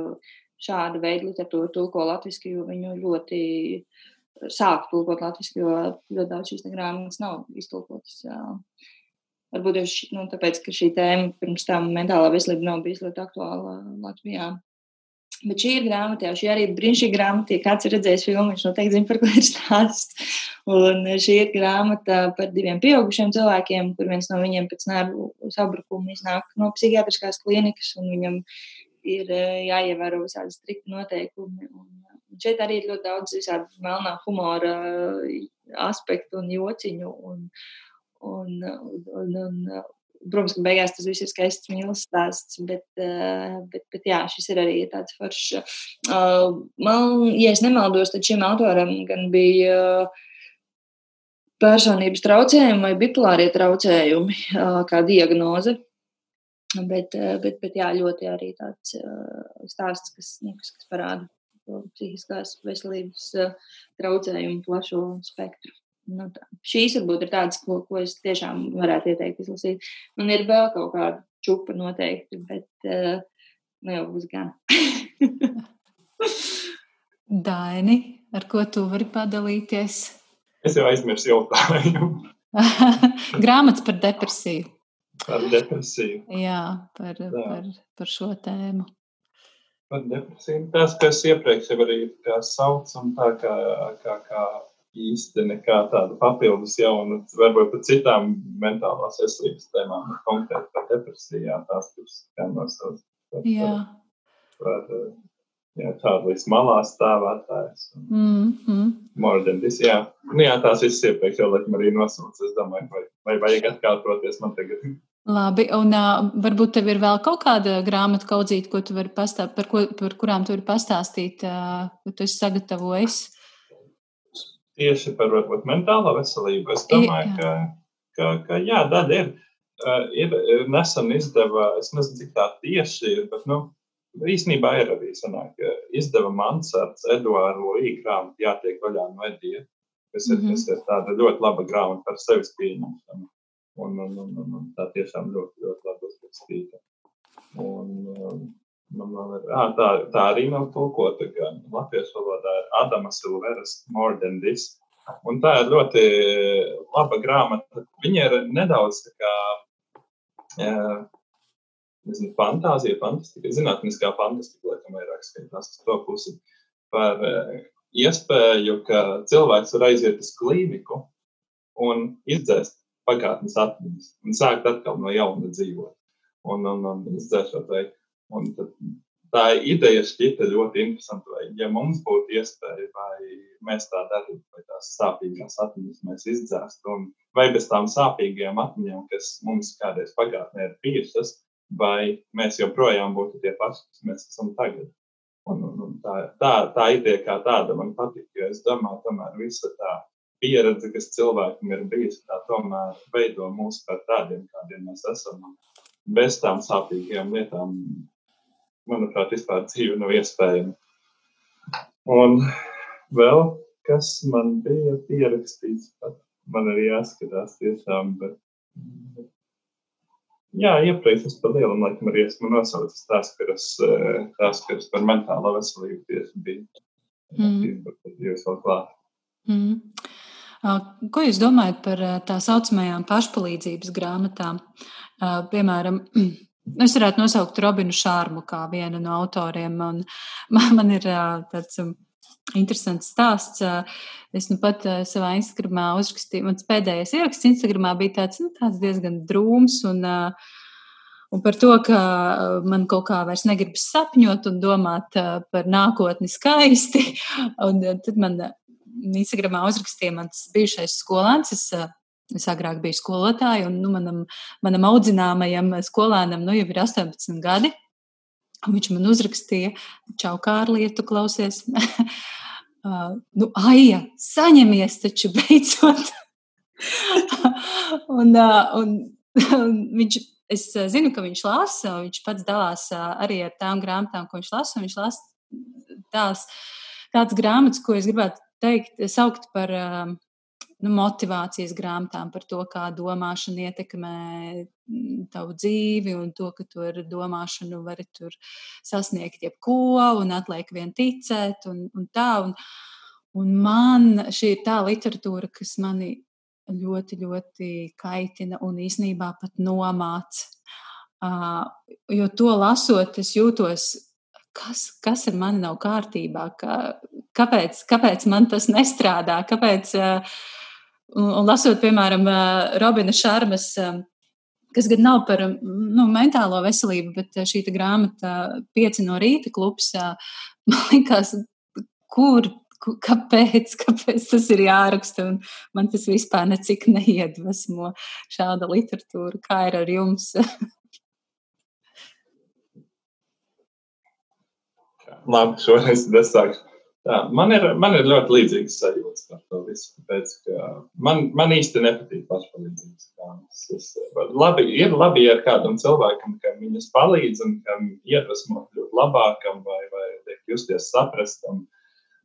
šāda veida literatūru tulko latviešu, jo viņu ļoti sāk tulkot latviešu, jo ļoti daudz šīs grāmatas nav iztulkotas. Varbūt jau nu, tāpēc, ka šī tēma pirms tam mentālā veselība nav bijusi ļoti aktuāla Latvijā. Bet šī ir grāmata, jau šī arī ir brīnišķīga grāmata. Ja kāds ir redzējis filmu, viņš noteikti zina, par ko ir stāsts. Un šī ir grāmata par diviem pieaugušiem cilvēkiem, kur viens no viņiem pēc nervu sabrukuma iznāk no psihiatriskās klīnikas, un viņam ir eh, jāievēro visādi strikti noteikumi. Un, un šeit arī ir ļoti daudz visādi melnā humora eh, aspektu un jociņu. Un, un, un, un, Protams, ka beigās tas viss ir skaists mīlestības stāsts, bet, eh, bet, bet jā, šis ir arī tāds foršs. Man, ja es nemaldos, tad šim autoram gan bija personības traucējumi vai bipolārie traucējumi kā diagnoze. Bet, eh, bet, bet jā, ļoti arī tāds stāsts, kas, nu, kas, kas parāda psihiskās veselības traucējumu plašo spektru. Nu, tā. Šīs varbūt ir tādas, ko, ko es tiešām varētu ieteikt izlasīt. Man ir vēl kaut kāda čupa noteikti, bet uh, nu jau būs gan. *laughs*
Daini, ar ko tu vari padalīties?
Es jau aizmirsu jautājumu. *laughs*
Grāmatas par depresiju.
Par depresiju.
Jā, par, Jā. Par, par šo tēmu.
Par depresiju. Tas, kas iepriekš jau arī sauc, un tā kā, kā, kā īsti nekā tāda papildus jauna, varbūt par citām mentālās veselības tēmām, konkrēti par depresiju, jā, tās, kuras gan nosauc. Jā. Par, par, jā, tādu līdz malā stāvētājs.
Mm -hmm.
This, jā. Nu, jā, tās visas iepriekš jau laikam arī nosauc. Es domāju, vai, vai vajag atkārtoties man tagad.
Labi, un uh, varbūt tev ir vēl kaut kāda grāmata kaudzīta, ko tu vari pastāstīt, par, ko, par kurām tu vari pastāstīt, uh, ko tu esi sagatavojis?
Tieši par varbūt mentālo veselību. Es domāju, ka, ka, ka jā, daļa ir. Uh, ir nesen izdeva, es nezinu, cik tā tieši ir, bet, nu, īstenībā ir arī sanāk, izdeva Mansards, Eduāru Līgu grāmatu jātiek vaļā no Edija, kas ir, mm -hmm. kas ir tāda ļoti laba grāmata par sevis pieņemšanu. Un, un, un, un, un tā tiešām ļoti, ļoti labi uzrakstīta. Un, um, man vēl ir, ā, tā, tā arī nav tulkota gan latviešu valodā, ir Adama Silveras More Than This. Un tā ir ļoti laba grāmata. Viņa ir nedaudz tā kā, jā, nezinu, fantāzija, fantastika, zinātniskā fantastika, laikam vairāk skaitās uz to pusi par iespēju, ka cilvēks var aiziet uz klīniku un izdzēst pagātnes atmiņas un sākt atkal no jauna dzīvot. Un, un, un izdzēšot vai. Un tā ideja šķita ļoti interesanta. Vai, ja mums būtu iespēja, vai mēs tā darītu, vai tās sāpīgās atmiņas mēs izdzēstu, vai bez tām sāpīgajām atmiņām, kas mums kādreiz pagātnē ir bijušas, vai mēs joprojām būtu tie paši, kas mēs esam tagad. Un, un, un tā, tā, tā ideja kā tāda man patīk, jo es domāju, tomēr visa tā pieredze, kas cilvēkam ir bijusi, tā tomēr veido mūs par tādiem, kādiem mēs esam. Bez tām sāpīgajām lietām manuprāt, vispār dzīve nav iespējama. Un vēl kas man bija pierakstīts, man arī jāskatās tiešām, bet, bet jā, iepriekš es par lielu laikam arī esmu nosaucis tās, kuras, tās, kuras par mentālo veselību tieši bija. Mm. Jūs vēl klāt.
Mm. Ko jūs domājat par tā saucamajām pašpalīdzības grāmatām? Piemēram, *clears throat* Es varētu nosaukt Robinu Šārmu kā vienu no autoriem. Man, man ir tāds interesants stāsts. Es nu pat savā Instagramā uzrakstīju, mans pēdējais ieraksts Instagramā bija tāds, nu, tāds diezgan drūms un, un par to, ka man kaut kā vairs negribas sapņot un domāt par nākotni skaisti. *laughs* Un tad man Instagramā uzrakstīja mans bijušais skolāns. Es Es agrāk biju skolotāja, un nu, manam, manam audzināmajam skolēnam nu, jau ir 18 gadi. Viņš man uzrakstīja, čau, Kārlietu, klausies. *laughs* uh, nu, Aija, saņemies taču beidzot. *laughs* un, uh, un, un viņš, es zinu, ka viņš lasa, viņš pats dalās uh, arī ar tām grāmatām, ko viņš lasa. Viņš lasa tās, tādas grāmatas, ko es gribētu teikt, saukt par uh, nu, motivācijas grāmatām par to, kā domāšana ietekmē mm, tavu dzīvi un to, ka tu ar domāšanu vari tur sasniegt jebko un atliek vien ticēt un, un tā. Un, un man šī ir tā literatūra, kas mani ļoti, ļoti kaitina un īsnībā pat nomāca. Uh, jo to lasot, es jūtos, kas, kas ar mani nav kārtībā, ka, kāpēc, kāpēc man tas nestrādā, kāpēc uh, Un, un lasot, piemēram, Robina Šarmas, kas gan nav par nu, mentālo veselību, bet šī grāmata, pieci no rīta klubs, man liekas, kur, kāpēc, kāpēc tas ir jāraksta. Un man tas vispār necik neiedvesmo šāda literatūra. Kā ir ar jums? *laughs*
Labi, šoreiz es sākšu. Tā, man, ir, man ir ļoti līdzīgas sajūtas par to visu. Tāpēc, man, man īsti nepatīk pašpalīdzības grāmatas. Es, labi, ir labi, ja kādam cilvēkam, kam viņas palīdz un kam iedvesmo kļūt labākam vai, vai tiek justies saprastam.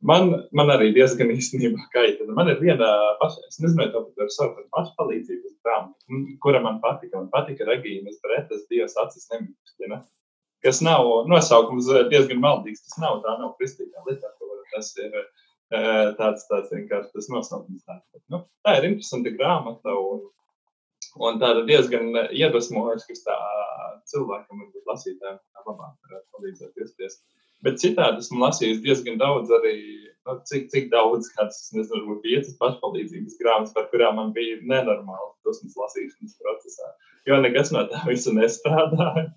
Man, man arī diezgan *laughs* īstenībā kaitina. Man ir viena paša, es nezinu, tā var saukt par pašpalīdzības grāmatu, kura man patika. Man patika Regīnas Bretas Dievs acis nemīkstina, kas nav nosaukums diezgan maldīgs. Tas nav tā, nav kristīgā literatūra tas ir tāds, tāds vienkārši tas nosaukums. Nu, tā ir interesanta grāmata un, un tāda diezgan iedvesmojoša, kas tā cilvēkam, varbūt lasītājiem, labāk varētu palīdzēt justies. Bet citādi esmu lasījis diezgan daudz arī, nu, cik, cik daudz, kāds, nezinu, varbūt piecas pašpalīdzības grāmatas, par kurām man bija nenormāli dusmas lasīšanas procesā, jo nekas no tā visa nestrādāja.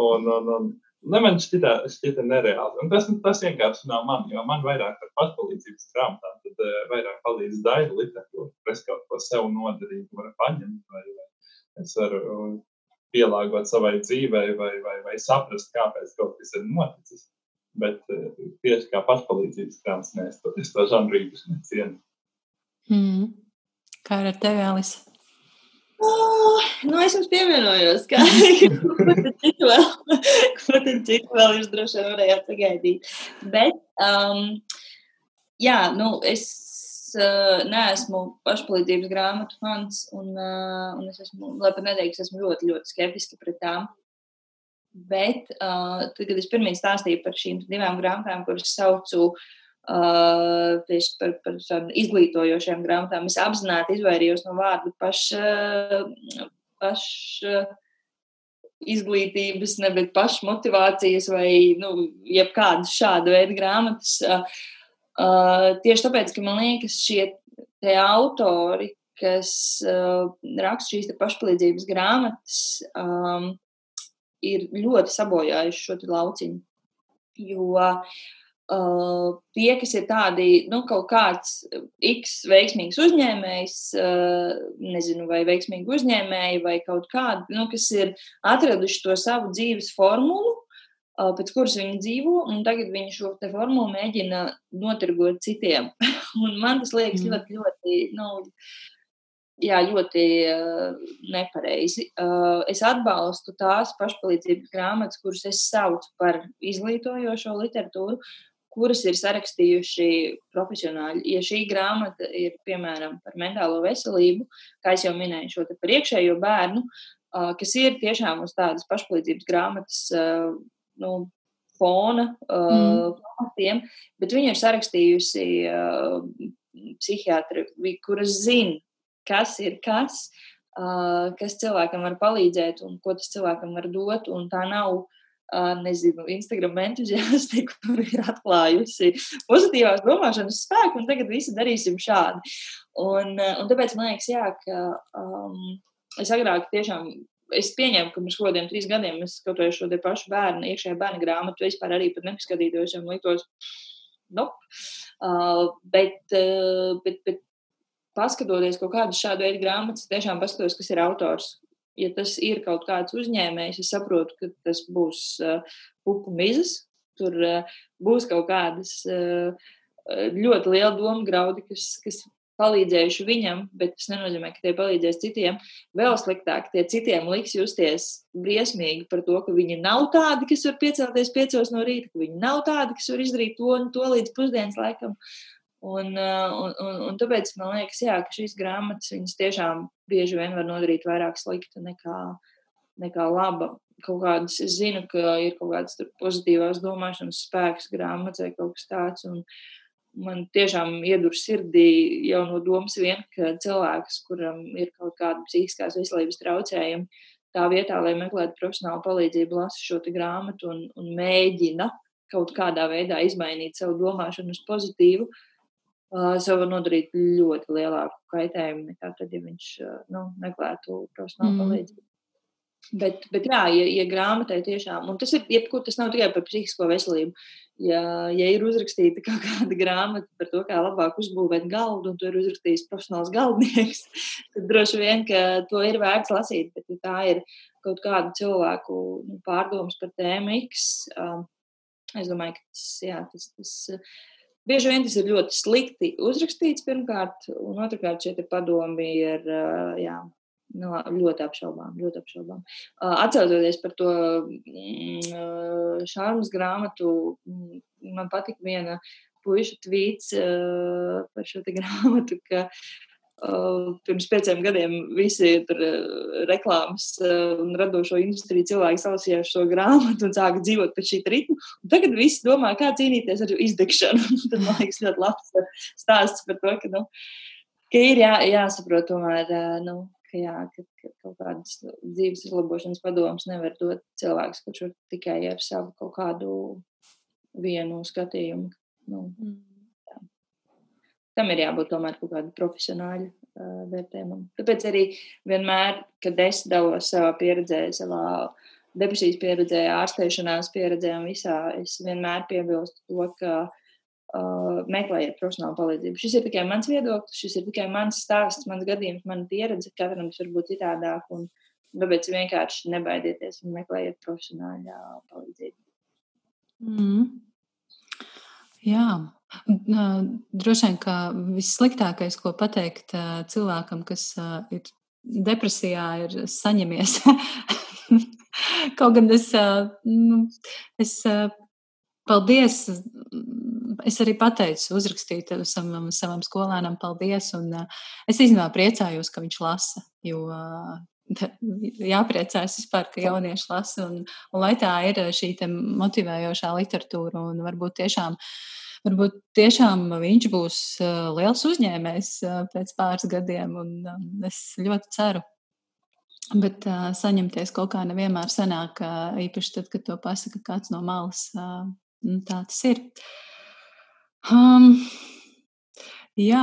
Un, un, un, Ne, man šķita, šķita nereāli. Un tas, tas vienkārši nav man, jo man vairāk par pašpalīdzības grāmatām, tad uh, vairāk palīdz daļa literatūra, es kaut ko sev noderīgu varu paņemt, vai, vai es varu pielāgot savai dzīvei, vai, vai, vai saprast, kāpēc kaut kas ir noticis. Bet uh, tieši kā pašpalīdzības grāmatas, nē, es to žanru īpaši necienu.
Mm. Kā ar tevi, Alisa?
Oh, nu, es jums pievienojos, ka citu vēl, ko tad citu vēl jūs droši vien varējāt sagaidīt. Bet, um, jā, nu, es uh, neesmu pašpalīdzības grāmatu fans, un, uh, un es esmu, lai pat neteiktu, esmu ļoti, ļoti skeptiski pret tām. Bet, uh, tad, kad es pirmie stāstīju par šīm divām grāmatām, kuras saucu Uh, tieši par, par izglītojošām grāmatām. Es apzināti izvairījos no vārdu paš, paš izglītības, ne bet pašmotivācijas vai nu, jebkādas šāda veida grāmatas. Tieši tāpēc, ka man liekas, šie autori, kas raksta šīs pašpalīdzības grāmatas, um, ir ļoti sabojājuši šo lauciņu. Jo uh, Uh, tie, kas ir tādi, nu, kaut kāds X veiksmīgs uzņēmējs, uh, nezinu, vai veiksmīgi uzņēmēji, vai kaut kādi, nu, kas ir atraduši to savu dzīves formulu, uh, pēc kuras viņi dzīvo, un tagad viņi šo te formulu mēģina notirgot citiem. *laughs* un man tas liekas mm. ļoti, ļoti, nu, jā, ļoti uh, nepareizi. Uh, es atbalstu tās pašpalīdzības grāmatas, kuras es saucu par izglītojošo literatūru, kuras ir sarakstījuši profesionāļi. Ja šī grāmata ir piemēram par mentālo veselību, kā jau minēju, šo par iekšējo bērnu, kas ir tiešām uz tādas pašpalīdzības grāmatas nu, fona mm. pamatiem, bet viņa ir sarakstījusi psihiatri, kuras zina, kas ir kas, kas cilvēkam var palīdzēt un ko tas cilvēkam var dot. Tā nav uh, nezinu, Instagram entuziasti, *laughs* kur *laughs* ir atklājusi pozitīvās domāšanas spēku, un tagad visi darīsim šādi. Un, un tāpēc man liekas, jā, ka um, es agrāk tiešām. Es pieņēmu, ka pirms kaut kādiem trīs gadiem es kādā šo pašu bērnu, iekšējā bērnu grāmatu vispār arī pat nepaskatītos, jo man liktos, nope. Uh, bet, uh, bet, bet paskatoties kaut kādu šādu veidu grāmatas, tiešām paskatos, kas ir autors, ja tas ir kaut kāds uzņēmējs, es saprotu, ka tas būs uh, pupu mizas, tur uh, būs kaut kādas uh, ļoti liela doma graudi, kas, kas palīdzējuši viņam, bet tas nenozīmē, ka tie palīdzēs citiem. Vēl sliktāk, tie citiem liks justies briesmīgi par to, ka viņi nav tādi, kas var piecelties piecos no rīta, ka viņi nav tādi, kas var izdarīt to un to līdz pusdienas laikam. Un, uh, un, un, un tāpēc man liekas, jā, ka šīs grāmatas tiešām bieži vien var nodarīt vairāk slikta nekā, nekā laba. Kaut kādas, es zinu, ka ir kaut kādas pozitīvās domāšanas spēks grāmatā vai kaut kas tāds. Man tiešām iedur sirdī jau no domas vien, ka cilvēks, kuram ir kaut kāda psihiskās veselības traucējumi, tā vietā, lai meklētu profesionālu palīdzību, lasa šo grāmatu un, un mēģina kaut kādā veidā izmainīt savu domāšanu uz pozitīvu, uh, sev var nodarīt ļoti lielāku kaitējumu nekā tad, ja viņš nu, meklētu profesionālu mm. palīdzību. Bet, bet jā, ja, ja grāmatai tiešām, un tas ir jebkur, tas nav tikai par psihisko veselību. Ja, ja ir uzrakstīta kaut kāda grāmata par to, kā labāk uzbūvēt galdu, un to ir uzrakstījis profesionāls galdnieks, *laughs* tad droši vien, ka to ir vērts lasīt. Bet, ja tā ir kaut kāda cilvēku nu, pārdomas par tēmu X, um, es domāju, ka tas, jā, tas, tas Bieži vien tas ir ļoti slikti uzrakstīts pirmkārt, un otrkārt šie padomi ir jā, nu, ļoti apšaubām. Ļoti apšaubām. Atcaucoties par to mm, šāmas grāmatu, mm, man patika viena puiša tvīts par šo *laughs* grāmatu, ka pirms pieciem gadiem visi tur uh, reklāmas uh, un radošo industriju cilvēki salasīja šo grāmatu un sāka dzīvot pēc šī ritma. Un tagad visi domā, kā cīnīties ar izdegšanu. *laughs* Tad man liekas ļoti labs stāsts par to, ka, nu, ka ir jā, jāsaprot tomēr, nu, ka, jā, ka, ka kaut kādas dzīves uzlabošanas padomus nevar dot cilvēks, kurš var tikai ar savu kaut kādu vienu skatījumu. Nu, mm tam ir jābūt tomēr kaut kādam profesionāļu uh, vērtējumam. Tāpēc arī vienmēr, kad es dalos savā pieredzē, savā depresijas pieredzē, ārstēšanās pieredzē un visā, es vienmēr piebilstu to, ka uh, meklējiet profesionālu palīdzību. Šis ir tikai mans viedoklis, šis ir tikai mans stāsts, mans gadījums, mana pieredze. Katram tas var būt citādāk. Un, tāpēc vienkārši nebaidieties un meklējiet profesionālu palīdzību.
Mm. Jā, droši vien, ka vissliktākais, ko pateikt cilvēkam, kas ir depresijā ir saņemies. *laughs* Kaut gan es, nu, es paldies, es arī pateicu, uzrakstīju savam, savam skolēnam paldies, un es īstenībā priecājos, ka viņš lasa, jo *laughs* jāpriecājas vispār, ka jaunieši lasa, un, un lai tā ir šī motivējošā literatūra, un varbūt tiešām uh, varbūt tiešām viņš būs liels uzņēmējs pēc pāris gadiem, un es ļoti ceru. Bet uh, saņemties kaut kā nevienmēr sanāk, uh, īpaši tad, kad to pasaka kāds no malas. Uh, tā tas ir. Um, Jā,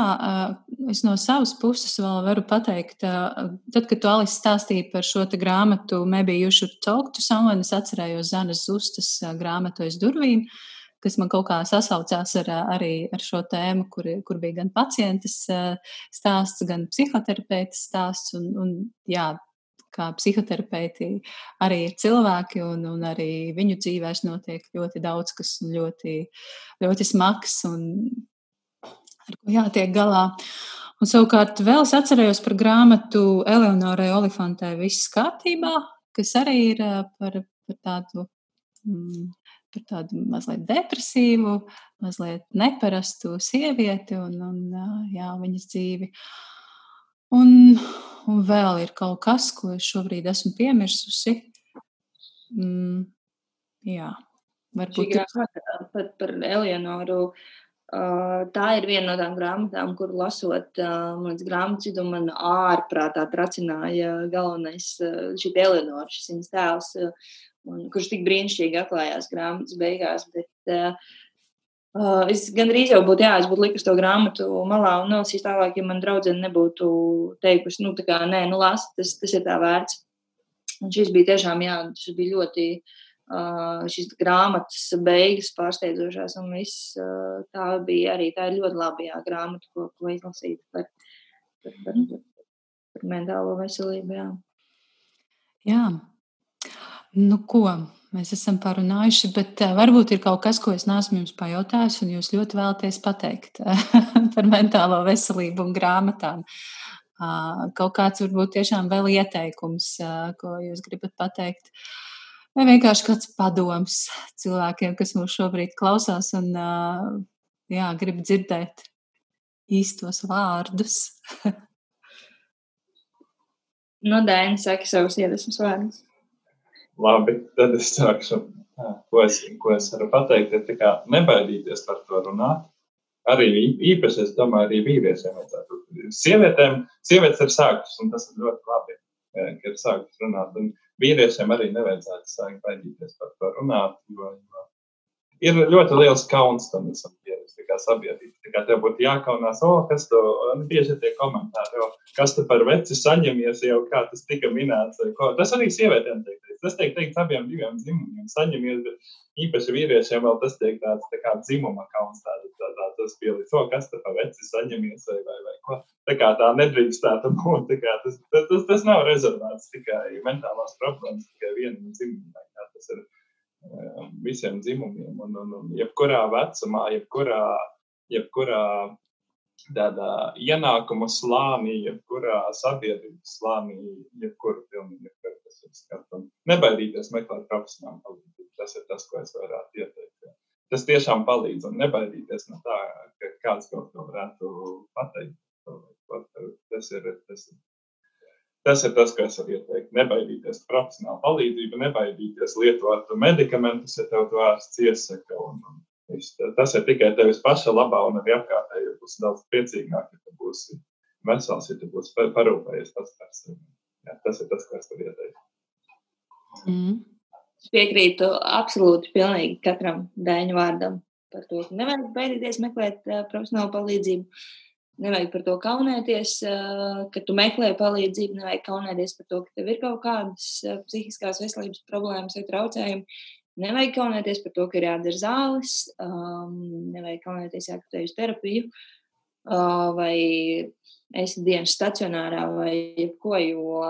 es no savas puses vēl varu pateikt, tad, kad tu Alis stāstīji par šo grāmatu Maybe You Should Talk to Someone, es atcerējos Zanas Zustas grāmatu aiz durvīm. Uh, kas man kaut kā sasaucās ar, arī ar šo tēmu, kur, kur bija gan pacientes stāsts, gan psihoterapeita stāsts. Un, un, jā, kā psihoterapeiti arī ir cilvēki, un, un arī viņu dzīvēs notiek ļoti daudz kas ļoti, ļoti smags un ar ko jātiek galā. Un savukārt vēl es atcerējos par grāmatu Eleonorai Olifantē Viss kārtībā, kas arī ir par, par tādu mm, par tādu mazliet depresīvu, mazliet neparastu sievieti un, un jā, viņas dzīvi. Un, un vēl ir kaut kas, ko es šobrīd esmu piemirsusi. Mm, jā,
varbūt tā ir par, par Eleonoru. Uh, tā ir viena no tām grāmatām, kur lasot, uh, man liekas, grāmatu man ārprātā tracināja galvenais uh, šī Eleonora, šis viņas tēls. Un, kurš tik brīnišķīgi atklājās grāmatas beigās. Bet, uh, Uh, es gandrīz jau būtu, jā, es būtu likus to grāmatu malā un nolasījis tālāk, ja man draudzene nebūtu teikusi, nu, tā kā, nē, nu, lasi, tas, tas ir tā vērts. Un šis bija tiešām, jā, tas bija ļoti, uh, šīs grāmatas beigas pārsteidzošās, un viss uh, tā bija arī, tā ir ļoti labi, jā, grāmata, ko, ko izlasīt par, par, par, par, par mentālo veselību, jā.
Jā, Nu, ko? Mēs esam parunājuši, bet uh, varbūt ir kaut kas, ko es neesmu jums pajautājis, un jūs ļoti vēlaties pateikt *laughs* par mentālo veselību un grāmatām. Uh, kaut kāds varbūt tiešām vēl ieteikums, uh, ko jūs gribat pateikt. Vai vienkārši kāds padoms cilvēkiem, kas mūs šobrīd klausās un jā, grib dzirdēt īstos vārdus.
no *laughs* nu, Dēna saka savus iedvesmas vārdus.
Labi, tad es sākšu. Ko es, ko es varu pateikt, ir kā, nebaidīties par to runāt. Arī īpaši, es domāju, arī vīriešiem vajadzētu. Sievietēm, sievietes ir sākušas, un tas ir ļoti labi, ka ir sākušas runāt. Un vīriešiem arī nevajadzētu sākt baidīties par to runāt, jo, jo ir ļoti liels kauns tam visam sabiedrība. Tā kā tev būtu jākaunās, o, kas to, bieži tie komentāri, o, kas tu par veci saņemies, jau kā tas tika minēts. Tas arī sievietēm tiek teikt. Tas tiek teikt abiem diviem dzimumiem saņemies, bet īpaši vīriešiem vēl tas tiek tāds tā kā dzimuma kauns, tāda, tā, tā, tas pielīdz, o, kas tu par veci saņemies, vai, vai, vai ko. Tā kā tā nedrīkstētu būt, tā kā tas, tas, tas, tas nav rezervēts tikai mentālās problēmas, tikai vienam dzimumam, tas ir visiem dzimumiem. Un, un, un jebkurā vecumā, jebkurā, jebkurā tādā ienākumu slānī, jebkurā sabiedrības slānī, jebkuru pilnīgi jebkuru tas ir skatām. Nebaidīties meklēt profesionālu palīdzību. Tas ir tas, ko es varētu ieteikt. Tas tiešām palīdz un nebaidīties no tā, ka kāds kaut ko varētu pateikt. Tas ir, tas ir Tas ir tas, ko es varu ieteikt. Nebaidīties profesionāla palīdzība, nebaidīties lietot medikamentus, ja tev to ārsts iesaka. Un, un tas ir tikai tevis paša labā, un arī apkārtēji būs daudz priecīgāk, ja tu būsi vesels, ja tu būsi parūpējies pats par sevi. Jā, tas ir tas, ko es varu ieteikt.
Mm. Es piekrītu absolūti pilnīgi katram dēņu vārdam par to, ka nevajag baidīties meklēt uh, profesionālu palīdzību. Nevajag par to kaunēties, ka tu meklē palīdzību, nevajag kaunēties par to, ka tev ir kaut kādas psihiskās veselības problēmas vai traucējumi. Nevajag kaunēties par to, ka ir jādara zāles, nevajag kaunēties, ja tu ej uz terapiju, vai esi dienas stacionārā vai jebko, jo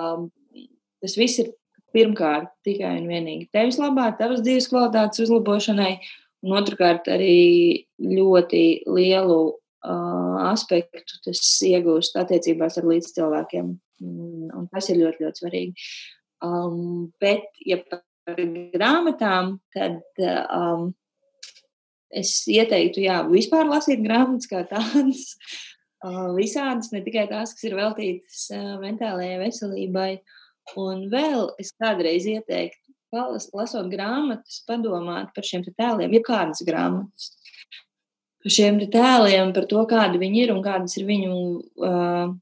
tas viss ir pirmkārt tikai un vienīgi tevis labā, tavas dzīves kvalitātes uzlabošanai, un otrkārt arī ļoti lielu aspektu tas iegūst attiecībās ar līdzcilvēkiem. Un, un tas ir ļoti, ļoti svarīgi. Um, bet, ja par grāmatām, tad um, es ieteiktu, jā, vispār lasīt grāmatas kā tādas. *laughs* Uh, visādas, ne tikai tās, kas ir veltītas uh, mentālajai veselībai. Un vēl es kādreiz ieteiktu, palas, lasot grāmatas, padomāt par šiem tēliem, ja kādas grāmatas. Par šiem tēliem, par to, kādi viņi ir un kādas ir viņu uh,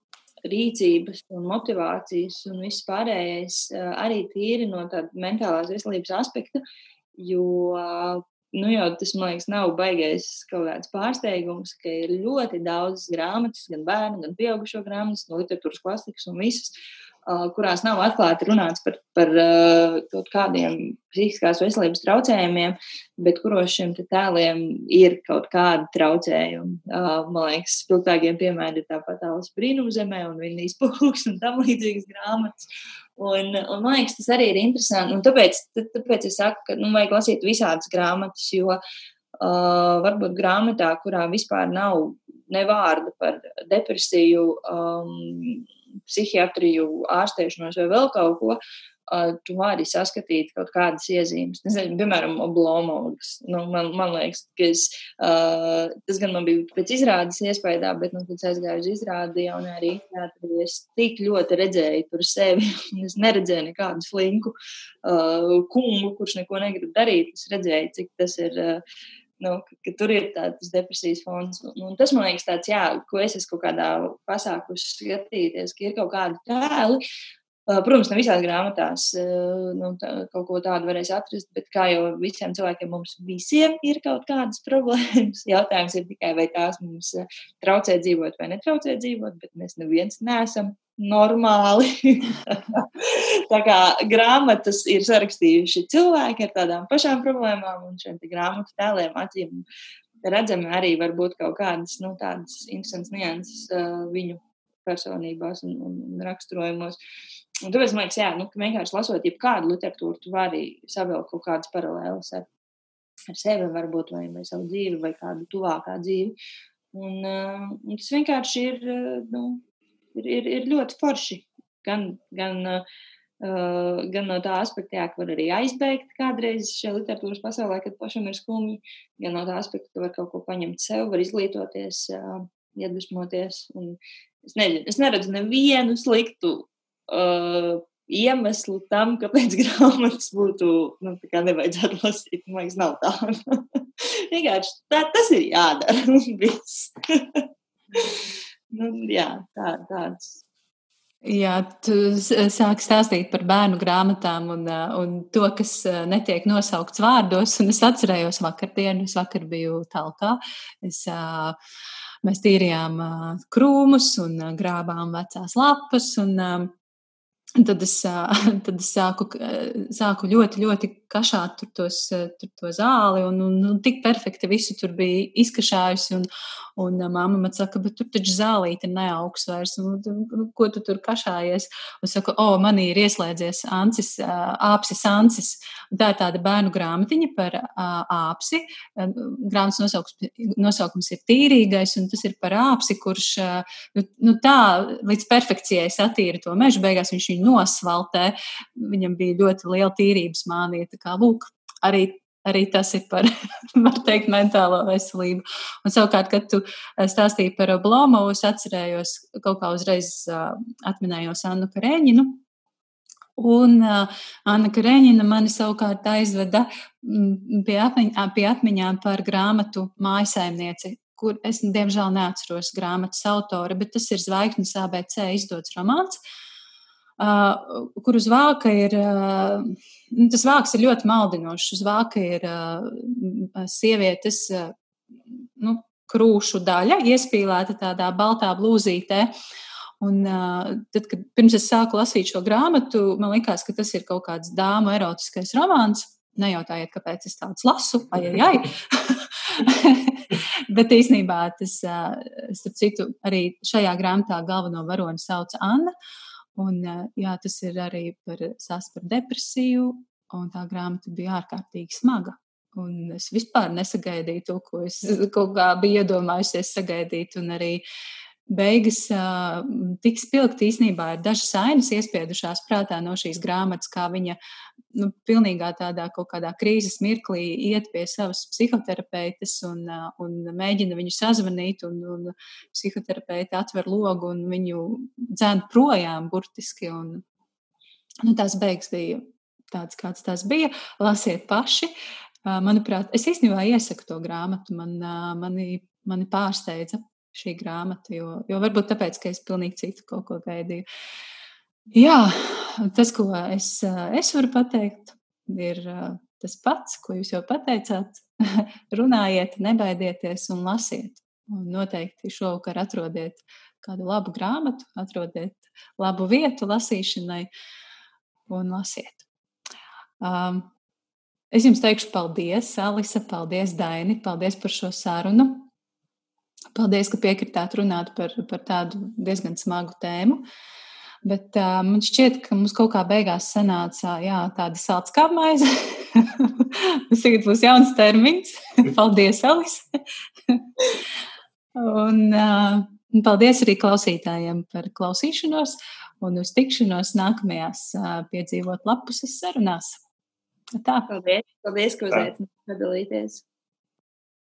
rīcības un motivācijas un viss pārējais arī tīri no tāda mentālās veselības aspekta, jo, nu jau tas, man liekas, nav baigais kaut kāds pārsteigums, ka ir ļoti daudz grāmatas, gan bērnu, gan pieaugušo grāmatas, no literatūras klasikas un visas, kurās nav atklāti runāts par, par kaut kādiem psihiskās veselības traucējumiem, bet kuros šiem tēliem ir kaut kādi traucējumi. Man liekas, spilgtākiem piemēriem ir tāpat Alas brīnumzemē un Vinnijas pūks un tam līdzīgas grāmatas. Un, un man liekas, tas arī ir interesanti. Un tāpēc, tāpēc es saku, ka nu, vajag lasīt visādas grāmatas, jo uh, varbūt grāmatā, kurā vispār nav ne vārda par depresiju, um, psihiatriju, ārstēšanos vai vēl kaut ko, tu vari saskatīt kaut kādas iezīmes. Nezinu, piemēram, oblomovs. Nu, man, man liekas, ka es, uh, tas gan man bija pēc izrādes iespējā, bet, nu, kad aizgāju uz izrādi jau arī teātrī, es tik ļoti redzēju tur sevi, un *laughs* es neredzēju nekādu slinku uh, kungu, kurš neko negrib darīt. Es redzēju, cik tas ir. Uh, nu, ka, ka tur ir tāds depresijas fons. Un, un tas man liekas, tāds, jā, ko es esmu kaut kādā pasākusi skatīties, ka ir kaut kādi tēli. Protams, ne visās grāmatās nu, tā, kaut ko tādu varēs atrast, bet kā jau visiem cilvēkiem, mums visiem ir kaut kādas problēmas. *laughs* Jautājums ir tikai, vai tās mums traucē dzīvot vai netraucē dzīvot, bet mēs neviens neesam normāli. *laughs* tā kā grāmatas ir sarakstījuši cilvēki ar tādām pašām problēmām, un šiem grāmatu tēliem acīm redzami arī var būt kaut kādas nu, tādas interesantas nianses uh, viņu personībās un, un, un raksturojumos. Un tāpēc man liekas, jā, nu, ka vienkārši lasot jebkādu literatūru, tu vari savilkt kaut kādas paralēlas ar, ar sevi, varbūt, vai, vai savu dzīvi, vai kādu tuvākā dzīvi. Un, uh, un tas vienkārši ir, uh, nu, ir, ir, ir ļoti forši. Gan, gan, uh, gan no tā aspekta, jā, ka var arī aizbēgt kādreiz šajā literatūras pasaulē, kad pašam ir skumji, gan no tā aspekta, ka var kaut ko paņemt sev, var izglītoties, uh, iedvesmoties. Es, nezinu, es neredzu nevienu sliktu uh, iemeslu tam, kāpēc *laughs* grāmatas būtu, nu, tā kā nevajadzētu lasīt. Man liekas, nav tā. *laughs* Vienkārši tā, tas ir jādara. *laughs* Nu, jā, tā, tāds.
Jā, tu sāki stāstīt par bērnu grāmatām un, un to, kas netiek nosaukts vārdos. Un es atcerējos vakardienu, es vakar biju talkā. Es, mēs tīrījām krūmus un grābām vecās lapas. Un, Tad es, *laughs* tad es sāku, sāku ļoti, ļoti kašāt tur, tos, tur to zāli, un, un, un tik perfekti visu tur bija izkašājusi. Un, un mamma man saka, bet tur taču zālīte neaugs vairs, un, un, ko tu tur kašājies? Un saka, o, manī ir ieslēdzies ancis, āpsis ancis. Un tā ir tāda bērnu grāmatiņa par āpsi. Grāmatas nosaukums, nosaukums ir tīrīgais, un tas ir par āpsi, kurš nu, nu, tā līdz perfekcijai satīra to mežu. Beigās viņš viņu nosvaltē. Viņam bija ļoti liela tīrības mānija. Kā, lūk, arī arī tas ir par, *laughs* var teikt, mentālo veselību. Un savukārt, kad tu eh, stāstīji par Oblomu, es atcerējos, kaut kā uzreiz uh, atminējos Annu Kareņinu. Un uh, Anna Kareņina mani savukārt aizveda mm, pie, atmiņ, pie atmiņām par grāmatu mājasaimnieci, kur es, diemžēl, neatceros grāmatas autora, bet tas ir Zvaigznes ABC izdots romāns. Uh, kur uz vāka ir, uh, tas vāks ir ļoti maldinošs. Uz vāka ir uh, sievietes nu, krūšu daļa, iespīlēta tādā baltā blūzītē. Un, uh, tad, kad pirms es sāku lasīt šo grāmatu, man liekas, ka tas ir kaut kāds dāmu erotiskais romāns. Nejautājiet, kāpēc es tāds lasu, ai, ai. *laughs* Bet īstenībā tas, starp citu, arī šajā grāmatā galveno varoni sauc Anna. Uh, Un, jā, tas ir arī par sāstu par depresiju, un tā grāmata bija ārkārtīgi smaga. Un es vispār nesagaidīju to, ko es *laughs* kaut kā biju iedomājusies sagaidīt. Un arī beigas uh, tik spilgti īstenībā ir dažas ainas iespiedušās prātā no šīs grāmatas, kā viņa nu, pilnīgā tādā kaut kādā krīzes mirklī iet pie savas psihoterapeites un, uh, un mēģina viņu sazvanīt, un, un psihoterapeite atver logu un viņu dzēn projām burtiski. Un, nu, tās beigas bija tāds, kāds tas bija. Lasiet paši. Uh, manuprāt, es īstenībā iesaku to grāmatu. Man, mani, mani pārsteidza šī grāmata, jo, jo varbūt tāpēc, ka es pilnīgi citu kaut ko gaidīju. Jā, tas, ko es, es varu pateikt, ir tas pats, ko jūs jau pateicāt. *laughs* Runājiet, nebaidieties un lasiet. Un noteikti šovakar atrodiet kādu labu grāmatu, atrodiet labu vietu lasīšanai un lasiet. Um, es jums teikšu paldies, Alisa, paldies, Daini, paldies par šo sarunu. Paldies, ka piekritāt runāt par, par tādu diezgan smagu tēmu. Bet uh, man šķiet, ka mums kaut kā beigās sanāca jā, tāda salds kā maize. Mums *laughs* tagad būs jauns termins. *laughs* paldies, Alis! *laughs* un uh, paldies arī klausītājiem par klausīšanos un uz tikšanos nākamajās uh, piedzīvot lapuses sarunās. Tā.
Paldies, paldies ka uzaicinājāt padalīties.